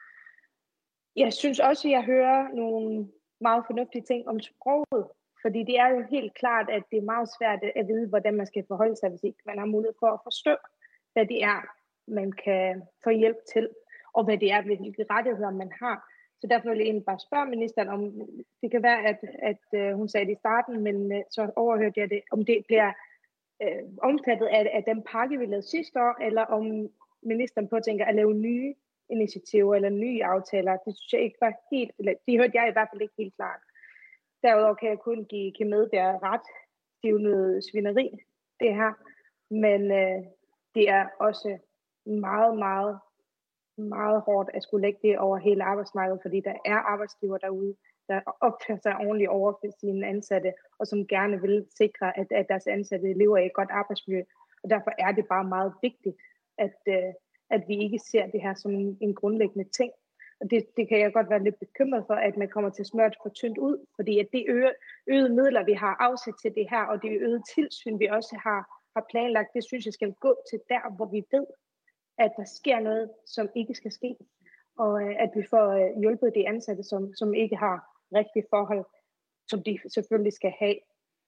Jeg synes også, at jeg hører nogle meget fornuftige ting om sproget, fordi det er jo helt klart, at det er meget svært at vide, hvordan man skal forholde sig, hvis ikke man har mulighed for at forstå hvad det er, man kan få hjælp til, og hvad det er, hvilke rettigheder man har. Så derfor vil jeg egentlig bare spørge ministeren, om det kan være, at, at øh, hun sagde det i starten, men øh, så overhørte jeg det, om det bliver øh, omfattet af, af den pakke, vi lavede sidste år, eller om ministeren påtænker at lave nye initiativer eller nye aftaler. Det synes jeg ikke var helt, eller det hørte jeg i hvert fald ikke helt klart. Derudover kan jeg kun give Kim Edberg ret. Det er jo noget svineri, det her. Men øh, det er også meget, meget meget hårdt at skulle lægge det over hele arbejdsmarkedet, fordi der er arbejdsgiver derude, der opfører sig ordentligt over for sine ansatte, og som gerne vil sikre, at, at deres ansatte lever i et godt arbejdsmiljø. Og derfor er det bare meget vigtigt, at, øh, at vi ikke ser det her som en, en grundlæggende ting. Og det, det kan jeg godt være lidt bekymret for, at man kommer til at smøre for tyndt ud, fordi at det øge, øgede midler, vi har afsat til det her, og det øgede tilsyn, vi også har, har planlagt, det synes jeg skal gå til der, hvor vi ved, at der sker noget, som ikke skal ske, og øh, at vi får øh, hjulpet de ansatte, som, som ikke har rigtige forhold, som de selvfølgelig skal have,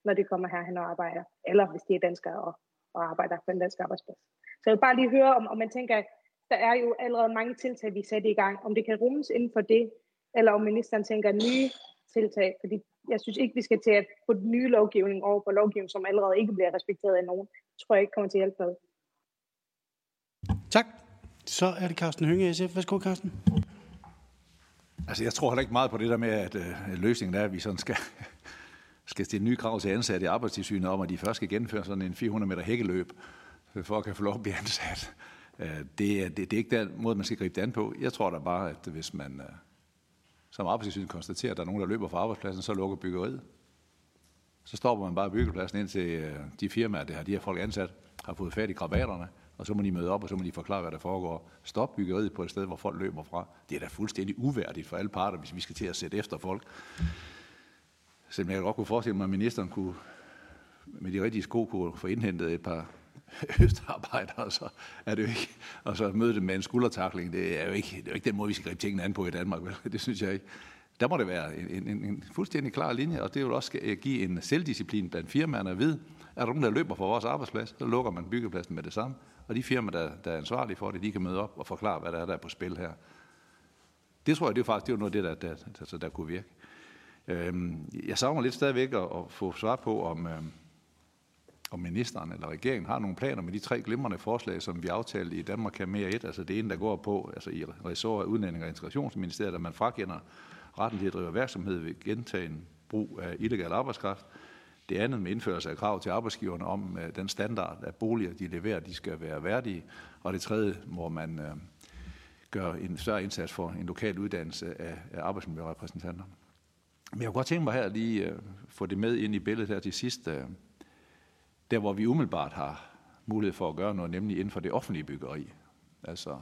når de kommer herhen og arbejder, eller hvis de er danskere og, og arbejder på en dansk arbejdsplads. Så jeg vil bare lige høre, om, om man tænker, at der er jo allerede mange tiltag, vi sætter i gang, om det kan rummes inden for det, eller om ministeren tænker nye tiltag, fordi jeg synes ikke, vi skal til at få nye lovgivning over på lovgivning, som allerede ikke bliver respekteret af nogen. Det tror jeg ikke kommer til at hjælpe noget. Tak. Så er det Carsten Hønge, SF. Værsgo, Carsten. Altså, jeg tror heller ikke meget på det der med, at øh, løsningen er, at vi sådan skal, skal stille nye krav til ansatte i arbejdstilsynet om, at de først skal gennemføre sådan en 400 meter hækkeløb, øh, for at kan få lov at blive ansat. Øh, det, er, det, det er ikke den måde, man skal gribe det an på. Jeg tror da bare, at hvis man øh, som arbejdstilsynet konstaterer, at der er nogen, der løber fra arbejdspladsen, så lukker byggeriet. Så stopper man bare byggepladsen ind til øh, de firmaer, det har de her folk ansat, har fået fat i krabaterne, og så må de møde op, og så må de forklare, hvad der foregår. Stop byggeriet på et sted, hvor folk løber fra. Det er da fuldstændig uværdigt for alle parter, hvis vi skal til at sætte efter folk. Så jeg godt kunne forestille mig, at ministeren kunne, med de rigtige sko kunne få indhentet et par østarbejdere, så er det jo ikke, og så møde dem med en skuldertakling, det er jo ikke, det er jo ikke den måde, vi skal gribe tingene an på i Danmark, vel? det synes jeg ikke. Der må det være en, en, en fuldstændig klar linje, og det vil også give en selvdisciplin blandt firmaerne at vide, er der nogen, der løber fra vores arbejdsplads, så lukker man byggepladsen med det samme. Og de firmaer, der, der er ansvarlige for det, de kan møde op og forklare, hvad der er, der er på spil her. Det tror jeg, det er faktisk det er noget af det, der, der, der, der kunne virke. Øhm, jeg savner lidt stadigvæk at, at få svar på, om, øhm, om ministeren eller regeringen har nogle planer med de tre glimrende forslag, som vi aftalte i Danmark kan mere et. Altså det ene, der går på altså i ressort af Udlænding og Integrationsministeriet, at man frakender retten til at drive virksomhed ved gentagen brug af illegal arbejdskraft. Det andet med indførelse af krav til arbejdsgiverne om øh, den standard af boliger, de leverer, de skal være værdige. Og det tredje, hvor man øh, gør en større indsats for en lokal uddannelse af, af arbejdsmiljørepræsentanter. Men jeg kunne godt tænke mig her lige øh, få det med ind i billedet her til sidst. Øh, der, hvor vi umiddelbart har mulighed for at gøre noget, nemlig inden for det offentlige byggeri. Altså,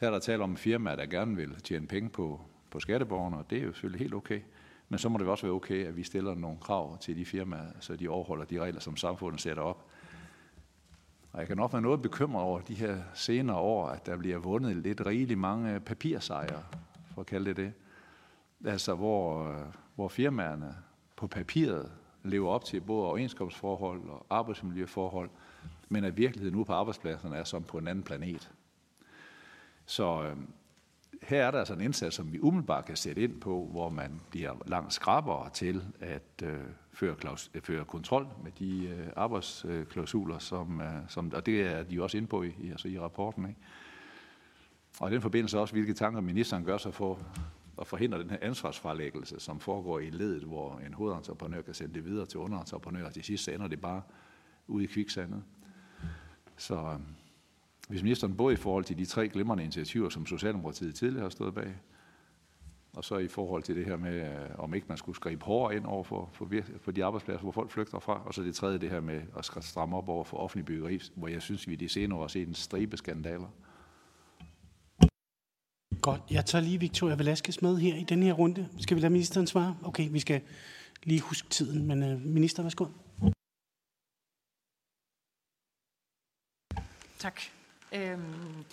her er der tale om firmaer, firma, der gerne vil tjene penge på, på skatteborgerne, og det er jo selvfølgelig helt okay. Men så må det også være okay, at vi stiller nogle krav til de firmaer, så de overholder de regler, som samfundet sætter op. Og jeg kan nok være noget bekymret over de her senere år, at der bliver vundet lidt rigeligt mange papirsejre, for at kalde det det. Altså hvor, øh, hvor firmaerne på papiret lever op til både overenskomstforhold og arbejdsmiljøforhold, men at virkeligheden nu på arbejdspladserne er som på en anden planet. Så øh, her er der altså en indsats, som vi umiddelbart kan sætte ind på, hvor man bliver langt skrabbere til at øh, føre, klaus, øh, føre kontrol med de øh, arbejdsklausuler, som, øh, som, og det er de også inde på i, altså i rapporten. Ikke? Og i den forbindelse også, hvilke tanker ministeren gør sig for at forhindre den her ansvarsfralæggelse, som foregår i ledet, hvor en hovedentreprenør kan sende det videre til underentreprenører, og til sidst ender det bare ude i kviksandet. Så øh, hvis ministeren både i forhold til de tre glimrende initiativer, som Socialdemokratiet tidligere har stået bag, og så i forhold til det her med, øh, om ikke man skulle skrive hårdere ind over for, for, for de arbejdspladser, hvor folk flygter fra, og så det tredje, det her med at stramme op over for offentlig byggeri, hvor jeg synes, vi de senere år har set en stribe skandaler. Godt. Jeg tager lige Victoria Velasquez med her i den her runde. Skal vi lade ministeren svare? Okay, vi skal lige huske tiden, men uh, minister, værsgo. Tak. Øhm.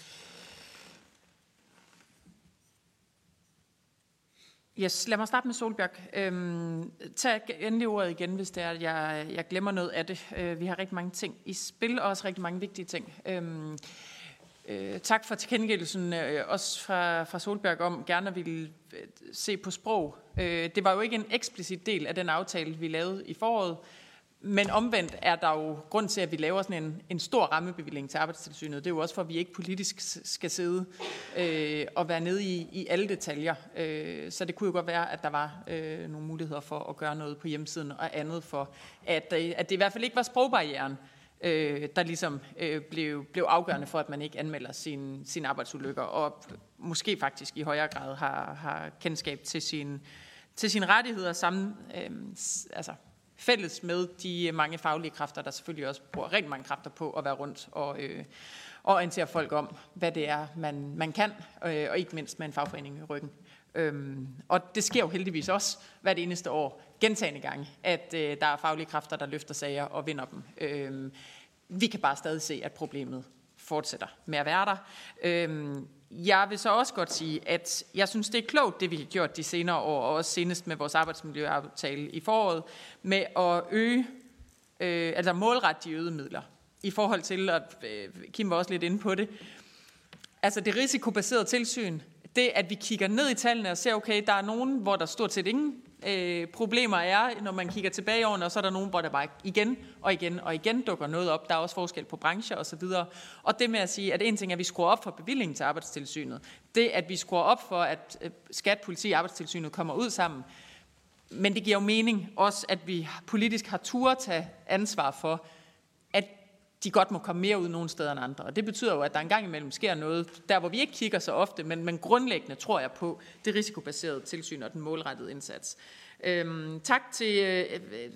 Yes, lad mig starte med Solbjerg. Øhm, tag endelig ordet igen, hvis det er, at jeg, jeg glemmer noget af det. Øh, vi har rigtig mange ting i spil, og også rigtig mange vigtige ting. Øhm, øh, tak for tilkendegivelsen, øh, også fra, fra Solbjerg om gerne at ville øh, se på sprog. Øh, det var jo ikke en eksplicit del af den aftale, vi lavede i foråret, men omvendt er der jo grund til, at vi laver sådan en, en stor rammebevilling til arbejdstilsynet. Det er jo også for, at vi ikke politisk skal sidde øh, og være nede i, i alle detaljer. Øh, så det kunne jo godt være, at der var øh, nogle muligheder for at gøre noget på hjemmesiden og andet for, at, øh, at det i hvert fald ikke var sprogbarrieren, øh, der ligesom øh, blev, blev afgørende for, at man ikke anmelder sine sin arbejdsulykker, og måske faktisk i højere grad har, har kendskab til sin til sine rettigheder sammen, øh, altså fælles med de mange faglige kræfter, der selvfølgelig også bruger rigtig mange kræfter på at være rundt og, øh, og orientere folk om, hvad det er, man, man kan, øh, og ikke mindst med en fagforening i ryggen. Øhm, og det sker jo heldigvis også hvert eneste år, gentagende gange, at øh, der er faglige kræfter, der løfter sager og vinder dem. Øhm, vi kan bare stadig se, at problemet fortsætter med at være der. Øhm, jeg vil så også godt sige, at jeg synes, det er klogt, det vi har gjort de senere år, og også senest med vores arbejdsmiljøaftale i foråret, med at øge, øh, altså målrette de øgede midler. I forhold til, at øh, Kim var også lidt inde på det, altså det risikobaserede tilsyn, det at vi kigger ned i tallene og ser, okay, der er nogen, hvor der stort set ingen øh, problemer er, når man kigger tilbage i årene, og så er der nogen, hvor der bare igen og igen og igen dukker noget op. Der er også forskel på brancher osv. Og, og det med at sige, at en ting er, at vi skruer op for bevillingen til arbejdstilsynet. Det, at vi skruer op for, at øh, skat, politi og arbejdstilsynet kommer ud sammen. Men det giver jo mening også, at vi politisk har tur tage ansvar for, de godt må komme mere ud nogle steder end andre. Og det betyder jo, at der engang imellem sker noget, der hvor vi ikke kigger så ofte, men, men grundlæggende tror jeg på det risikobaserede tilsyn og den målrettede indsats. Øhm, tak til øh, øh,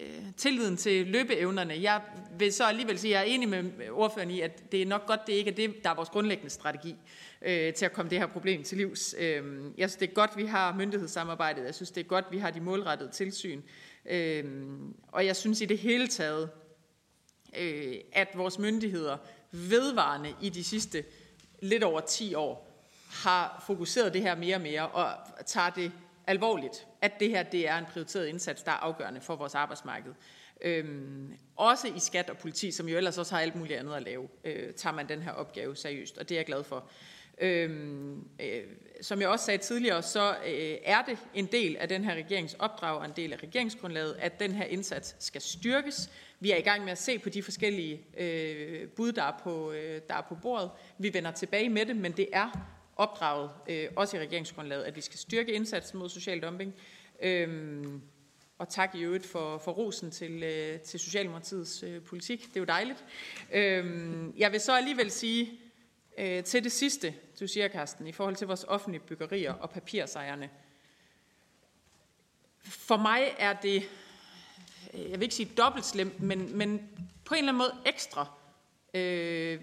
øh, tilliden til løbeevnerne. Jeg vil så alligevel sige, at jeg er enig med ordføreren i, at det er nok godt, det ikke er det, der er vores grundlæggende strategi øh, til at komme det her problem til livs. Øh, jeg synes, det er godt, vi har myndighedssamarbejdet. Jeg synes, det er godt, vi har de målrettede tilsyn. Øh, og jeg synes i det hele taget, øh, at vores myndigheder vedvarende i de sidste lidt over 10 år har fokuseret det her mere og mere og tager det alvorligt, at det her det er en prioriteret indsats, der er afgørende for vores arbejdsmarked. Øhm, også i skat og politi, som jo ellers også har alt muligt andet at lave, øh, tager man den her opgave seriøst, og det er jeg glad for. Øhm, øh, som jeg også sagde tidligere, så øh, er det en del af den her regerings opdrag og en del af regeringsgrundlaget, at den her indsats skal styrkes. Vi er i gang med at se på de forskellige øh, bud, der er, på, øh, der er på bordet. Vi vender tilbage med det, men det er opdraget, øh, også i regeringsgrundlaget, at vi skal styrke indsatsen mod social dumping. Øhm, og tak i øvrigt for, for rosen til, øh, til Socialdemokratiets øh, politik. Det er jo dejligt. Øhm, jeg vil så alligevel sige øh, til det sidste, du siger, Karsten, i forhold til vores offentlige byggerier og papirsejerne. For mig er det jeg vil ikke sige dobbelt slemt, men, men på en eller anden måde ekstra, øh,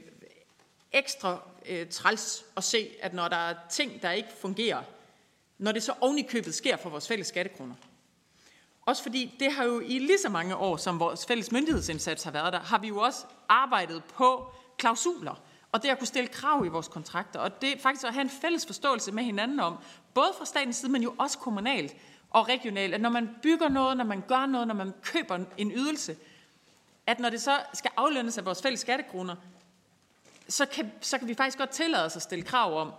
ekstra øh, træls at se, at når der er ting, der ikke fungerer, når det så oven i købet sker for vores fælles skattekroner. Også fordi det har jo i lige så mange år, som vores fælles myndighedsindsats har været der, har vi jo også arbejdet på klausuler, og det at kunne stille krav i vores kontrakter, og det faktisk at have en fælles forståelse med hinanden om, både fra statens side, men jo også kommunalt, og regionalt, at når man bygger noget, når man gør noget, når man køber en ydelse, at når det så skal aflønnes af vores fælles skattekroner, så kan, så kan vi faktisk godt tillade os at stille krav om,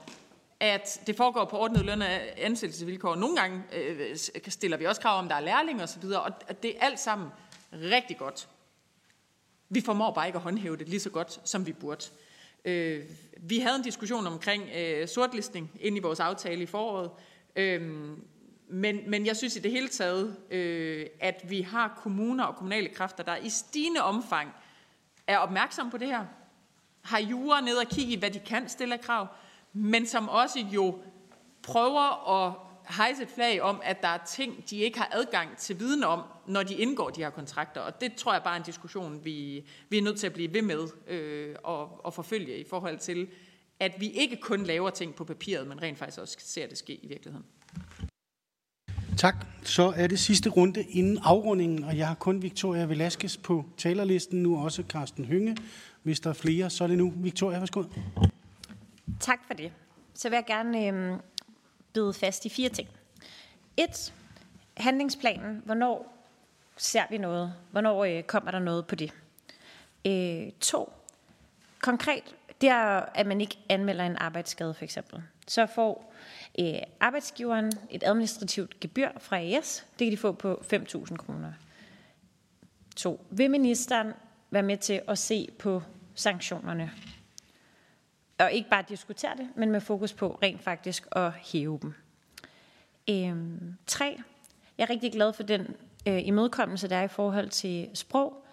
at det foregår på ordnet løn og ansættelsesvilkår. Nogle gange øh, stiller vi også krav om, der er lærlinge og så videre, og det er alt sammen rigtig godt. Vi formår bare ikke at håndhæve det lige så godt, som vi burde. Øh, vi havde en diskussion omkring øh, sortlistning ind i vores aftale i foråret. Øh, men, men jeg synes i det hele taget, øh, at vi har kommuner og kommunale kræfter, der i stigende omfang er opmærksom på det her, har jure ned og kigge i, hvad de kan stille af krav, men som også jo prøver at hejse et flag om, at der er ting, de ikke har adgang til viden om, når de indgår de her kontrakter. Og det tror jeg bare er en diskussion, vi, vi er nødt til at blive ved med øh, og, og forfølge i forhold til, at vi ikke kun laver ting på papiret, men rent faktisk også ser det ske i virkeligheden. Tak. Så er det sidste runde inden afrundingen, og jeg har kun Victoria Velasquez på talerlisten, nu også Carsten Hynge. Hvis der er flere, så er det nu. Victoria, værsgo. Tak for det. Så vil jeg gerne øh, byde fast i fire ting. Et, handlingsplanen. Hvornår ser vi noget? Hvornår øh, kommer der noget på det? Øh, to, konkret, det er, at man ikke anmelder en arbejdsskade for eksempel. Så får øh, arbejdsgiveren et administrativt gebyr fra AS. Det kan de få på 5.000 kroner. To, vil ministeren være med til at se på sanktionerne? Og ikke bare diskutere det, men med fokus på rent faktisk at hæve dem. Øhm, tre, jeg er rigtig glad for den øh, imødekommelse, der er i forhold til sprog.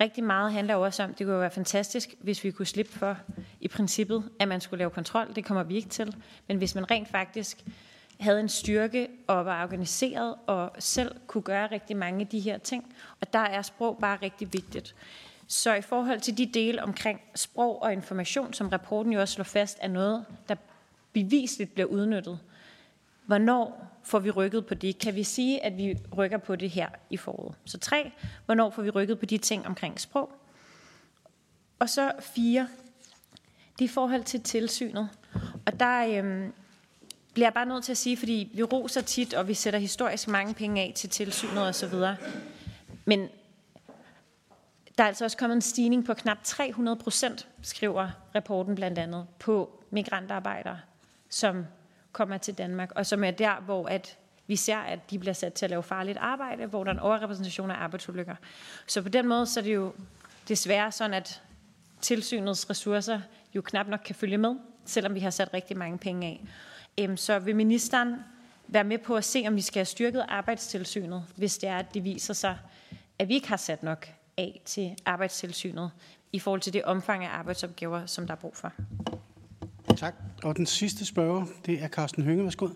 Rigtig meget handler også om, det kunne være fantastisk, hvis vi kunne slippe for i princippet, at man skulle lave kontrol. Det kommer vi ikke til. Men hvis man rent faktisk havde en styrke og var organiseret og selv kunne gøre rigtig mange af de her ting. Og der er sprog bare rigtig vigtigt. Så i forhold til de dele omkring sprog og information, som rapporten jo også slår fast, er noget, der bevisligt bliver udnyttet. Hvornår får vi rykket på det? Kan vi sige, at vi rykker på det her i foråret? Så tre, hvornår får vi rykket på de ting omkring sprog? Og så fire, det er i forhold til tilsynet. Og der øhm, bliver jeg bare nødt til at sige, fordi vi roser tit, og vi sætter historisk mange penge af til tilsynet osv. Men der er altså også kommet en stigning på knap 300 procent, skriver rapporten blandt andet, på migrantarbejdere, som kommer til Danmark, og som er der, hvor at vi ser, at de bliver sat til at lave farligt arbejde, hvor der er en overrepræsentation af arbejdsulykker. Så på den måde så er det jo desværre sådan, at tilsynets ressourcer jo knap nok kan følge med, selvom vi har sat rigtig mange penge af. Øhm, så vil ministeren være med på at se, om vi skal have styrket arbejdstilsynet, hvis det er, at det viser sig, at vi ikke har sat nok af til arbejdstilsynet i forhold til det omfang af arbejdsopgaver, som der er brug for. Tak. Og den sidste spørger, det er Carsten Hønge. Værsgo.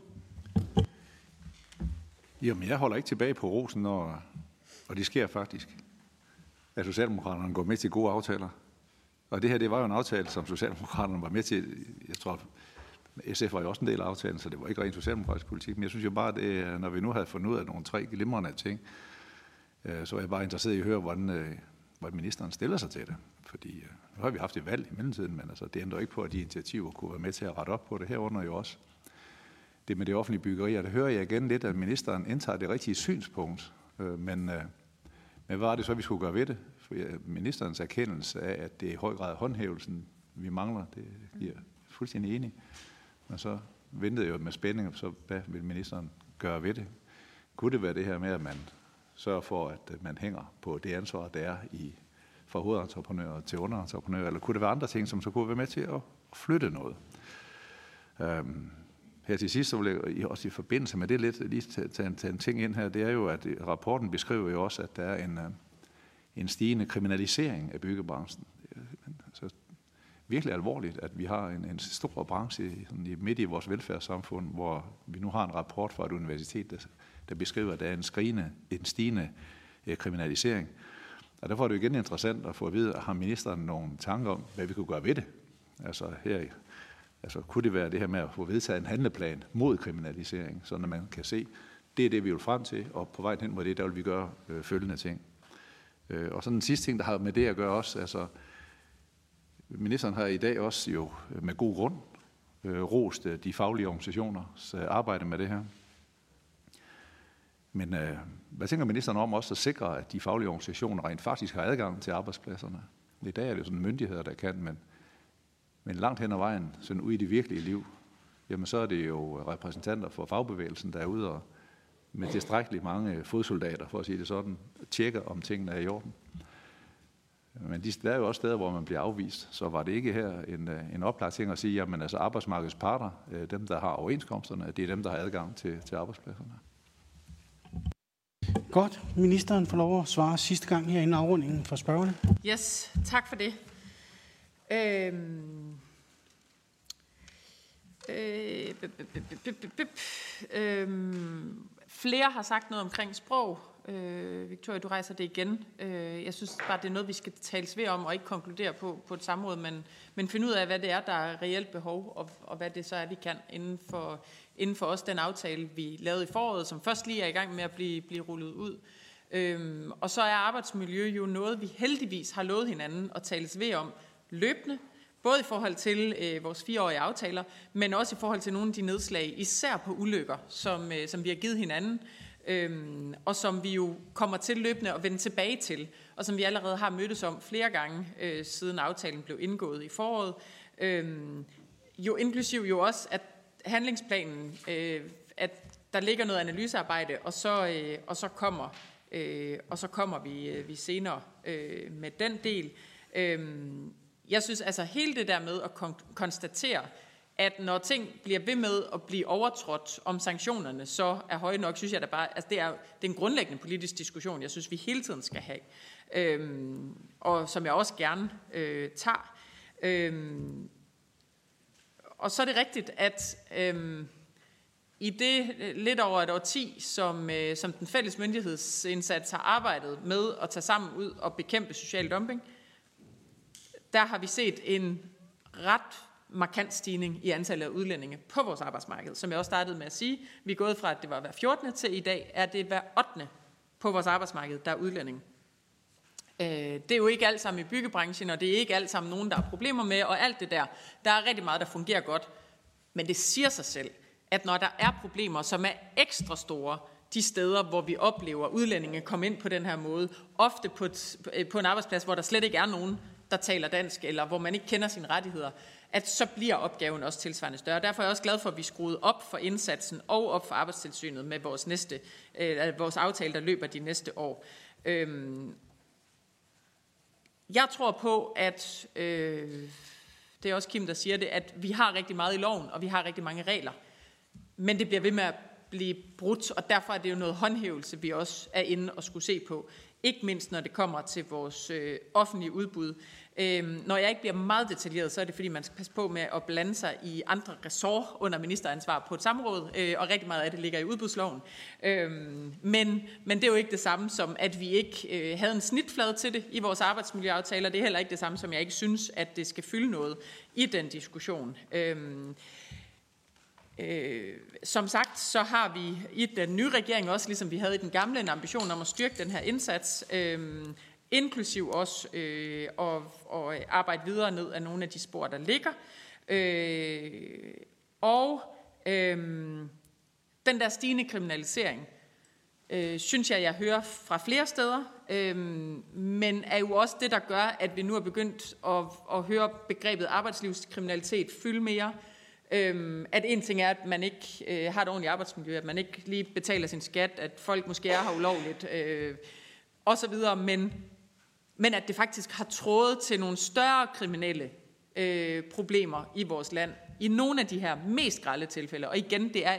Jamen, jeg holder ikke tilbage på rosen, og, og det sker faktisk, at Socialdemokraterne går med til gode aftaler. Og det her, det var jo en aftale, som Socialdemokraterne var med til. Jeg tror, SF var jo også en del af aftalen, så det var ikke rent socialdemokratisk politik. Men jeg synes jo bare, at når vi nu havde fundet ud af nogle tre glimrende ting, Øh, så er jeg bare interesseret i at høre, hvordan, øh, hvordan ministeren stiller sig til det. Fordi øh, nu har vi haft et valg i mellemtiden, men altså, det ændrer ikke på, at de initiativer kunne være med til at rette op på det herunder jo også. Det med det offentlige byggeri, og det hører jeg igen lidt, at ministeren indtager det rigtige synspunkt. Men, men hvad var det så, vi skulle gøre ved det? For ministerens erkendelse af, at det er i høj grad håndhævelsen, vi mangler, det giver fuldstændig enig. Men så ventede jeg jo med spænding, så hvad vil ministeren gøre ved det? Kunne det være det her med, at man sørge for, at øh, man hænger på det ansvar, der er i fra hovedentreprenører til underentreprenører, eller kunne det være andre ting, som så kunne være med til at flytte noget? Øhm, her til sidst, så vil jeg også i forbindelse med det lidt lige tage, tage, tage en ting ind her, det er jo, at øh, rapporten beskriver jo også, at der er en, øh, en stigende kriminalisering af byggebranchen. Så virkelig alvorligt, at vi har en, en stor branche sådan i, midt i vores velfærdssamfund, hvor vi nu har en rapport fra et universitet, der, der beskriver, at der er en, skrigende, en stigende øh, kriminalisering. Og derfor er det jo igen interessant at få at vide, har ministeren nogle tanker om, hvad vi kunne gøre ved det? Altså her, altså kunne det være det her med at få vedtaget en handleplan mod kriminalisering, så man kan se, det er det, vi vil frem til, og på vej hen mod det, der vil vi gøre øh, følgende ting. Øh, og så den sidste ting, der har med det at gøre også, altså Ministeren har i dag også jo med god grund øh, rost øh, de faglige organisationers øh, arbejde med det her. Men øh, hvad tænker ministeren om også at sikre, at de faglige organisationer rent faktisk har adgang til arbejdspladserne? I dag er det jo sådan myndigheder, der kan, men, men langt hen ad vejen, sådan ude i det virkelige liv, jamen så er det jo repræsentanter for fagbevægelsen, der er ude og med tilstrækkeligt mange fodsoldater, for at sige det sådan, tjekker, om tingene er i orden. Men de, der er jo også steder, hvor man bliver afvist. Så var det ikke her en, øh, en oplagt ting at sige, jamen altså arbejdsmarkedets parter, øh, dem der har overenskomsterne, det er dem, der har adgang til, til arbejdspladserne. Godt. Ministeren får lov at svare sidste gang her inden afrundingen for spørgerne. Yes, tak for det. Øhm, øh, øhm, flere har sagt noget omkring sprog, Øh, Victoria, du rejser det igen. Øh, jeg synes bare, det er noget, vi skal tales ved om, og ikke konkludere på, på et samråd, men, men finde ud af, hvad det er, der er reelt behov, og, og hvad det så er, vi kan inden for, inden for også den aftale, vi lavede i foråret, som først lige er i gang med at blive, blive rullet ud. Øhm, og så er arbejdsmiljø jo noget, vi heldigvis har lovet hinanden at tales ved om løbende, Både i forhold til øh, vores fireårige aftaler, men også i forhold til nogle af de nedslag, især på ulykker, som, øh, som vi har givet hinanden, øh, og som vi jo kommer til løbende at vende tilbage til, og som vi allerede har mødtes om flere gange, øh, siden aftalen blev indgået i foråret. Øh, jo inklusiv jo også, at handlingsplanen, øh, at der ligger noget analysearbejde, og så, øh, og så kommer, øh, og så kommer vi, øh, vi senere øh, med den del. Øh, jeg synes altså hele det der med at kon- konstatere, at når ting bliver ved med at blive overtrådt, om sanktionerne så er høje nok, synes jeg da bare, altså det er, det er en grundlæggende politisk diskussion, jeg synes, vi hele tiden skal have, øhm, og som jeg også gerne øh, tager. Øhm, og så er det rigtigt, at øhm, i det øh, lidt over et årti, som, øh, som den fælles myndighedsindsats har arbejdet med at tage sammen ud og bekæmpe social dumping, der har vi set en ret markant stigning i antallet af udlændinge på vores arbejdsmarked. Som jeg også startede med at sige, vi er gået fra, at det var hver 14. til i dag, er det hver 8. på vores arbejdsmarked, der er udlændinge. Øh, det er jo ikke alt sammen i byggebranchen, og det er ikke alt sammen nogen, der har problemer med, og alt det der. Der er rigtig meget, der fungerer godt. Men det siger sig selv, at når der er problemer, som er ekstra store, de steder, hvor vi oplever udlændinge komme ind på den her måde, ofte på, et, på en arbejdsplads, hvor der slet ikke er nogen, der taler dansk, eller hvor man ikke kender sine rettigheder, at så bliver opgaven også tilsvarende større. Derfor er jeg også glad for, at vi skruede op for indsatsen og op for arbejdstilsynet med vores, næste, øh, vores aftale, der løber de næste år. Øhm, jeg tror på, at øh, det er også Kim, der siger det, at vi har rigtig meget i loven, og vi har rigtig mange regler. Men det bliver ved med at blive brudt, og derfor er det jo noget håndhævelse, vi også er inde og skulle se på. Ikke mindst når det kommer til vores øh, offentlige udbud. Øhm, når jeg ikke bliver meget detaljeret, så er det fordi, man skal passe på med at blande sig i andre ressort under ministeransvar på et samråd, øh, og rigtig meget af det ligger i udbudsloven. Øhm, men, men det er jo ikke det samme som, at vi ikke øh, havde en snitflade til det i vores arbejdsmiljøaftaler. Det er heller ikke det samme som, jeg ikke synes, at det skal fylde noget i den diskussion. Øhm, Øh, som sagt, så har vi i den nye regering også, ligesom vi havde i den gamle, en ambition om at styrke den her indsats. Øh, inklusiv også øh, at, at arbejde videre ned af nogle af de spor, der ligger. Øh, og øh, den der stigende kriminalisering, øh, synes jeg, jeg hører fra flere steder, øh, men er jo også det, der gør, at vi nu er begyndt at, at høre begrebet arbejdslivskriminalitet fylde mere. Øh, Øhm, at en ting er, at man ikke øh, har et ordentligt arbejdsmiljø, at man ikke lige betaler sin skat, at folk måske er her ulovligt, øh, videre, men men at det faktisk har trådet til nogle større kriminelle øh, problemer i vores land. I nogle af de her mest grælde tilfælde. Og igen, det er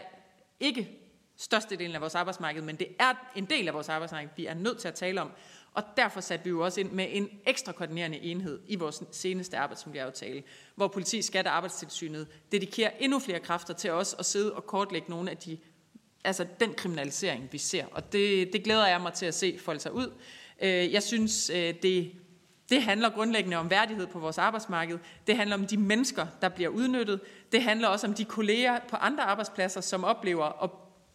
ikke størstedelen af vores arbejdsmarked, men det er en del af vores arbejdsmarked, vi er nødt til at tale om. Og derfor satte vi jo også ind med en ekstra koordinerende enhed i vores seneste arbejdsmiljøaftale, hvor politi, skat og arbejdstilsynet dedikerer endnu flere kræfter til os at sidde og kortlægge nogle af de, altså den kriminalisering, vi ser. Og det, det glæder jeg mig til at se folde sig ud. Øh, jeg synes, øh, det, det handler grundlæggende om værdighed på vores arbejdsmarked. Det handler om de mennesker, der bliver udnyttet. Det handler også om de kolleger på andre arbejdspladser, som oplever at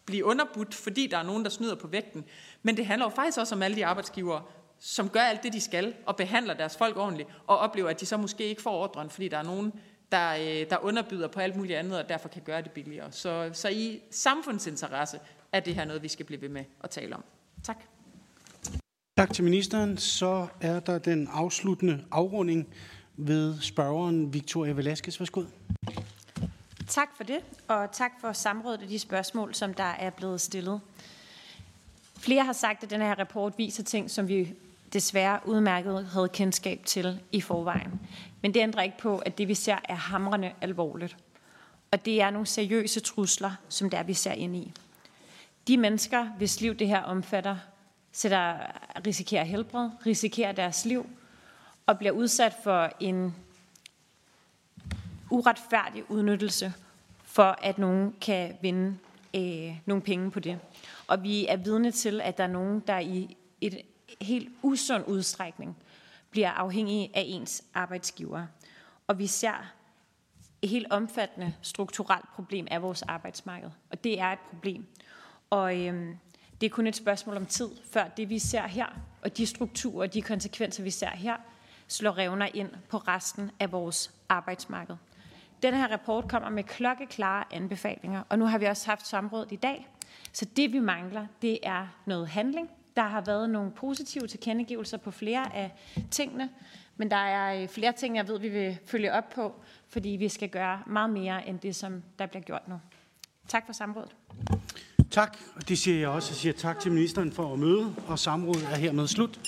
blive underbudt, fordi der er nogen, der snyder på vægten. Men det handler jo faktisk også om alle de arbejdsgivere, som gør alt det, de skal, og behandler deres folk ordentligt, og oplever, at de så måske ikke får ordren, fordi der er nogen, der, øh, der underbyder på alt muligt andet, og derfor kan gøre det billigere. Så, så i samfundsinteresse er det her noget, vi skal blive ved med at tale om. Tak. Tak til ministeren. Så er der den afsluttende afrunding ved spørgeren Victoria Velasquez. Værsgo. Tak for det, og tak for samrådet og de spørgsmål, som der er blevet stillet. Flere har sagt, at den her rapport viser ting, som vi desværre udmærket havde kendskab til i forvejen. Men det ændrer ikke på, at det vi ser er hamrende alvorligt. Og det er nogle seriøse trusler, som der vi ser ind i. De mennesker, hvis liv det her omfatter, sætter, risikerer helbred, risikerer deres liv og bliver udsat for en uretfærdig udnyttelse for, at nogen kan vinde øh, nogle penge på det. Og vi er vidne til, at der er nogen, der i et helt usund udstrækning bliver afhængige af ens arbejdsgiver. Og vi ser et helt omfattende strukturelt problem af vores arbejdsmarked. Og det er et problem. Og øhm, det er kun et spørgsmål om tid, før det vi ser her, og de strukturer og de konsekvenser, vi ser her, slår revner ind på resten af vores arbejdsmarked. Den her rapport kommer med klokkeklare anbefalinger, og nu har vi også haft samrådet i dag. Så det vi mangler, det er noget handling. Der har været nogle positive tilkendegivelser på flere af tingene, men der er øh, flere ting, jeg ved, vi vil følge op på, fordi vi skal gøre meget mere end det, som der bliver gjort nu. Tak for samrådet. Tak, og det siger jeg også. Jeg siger tak til ministeren for at møde, og samrådet er hermed slut.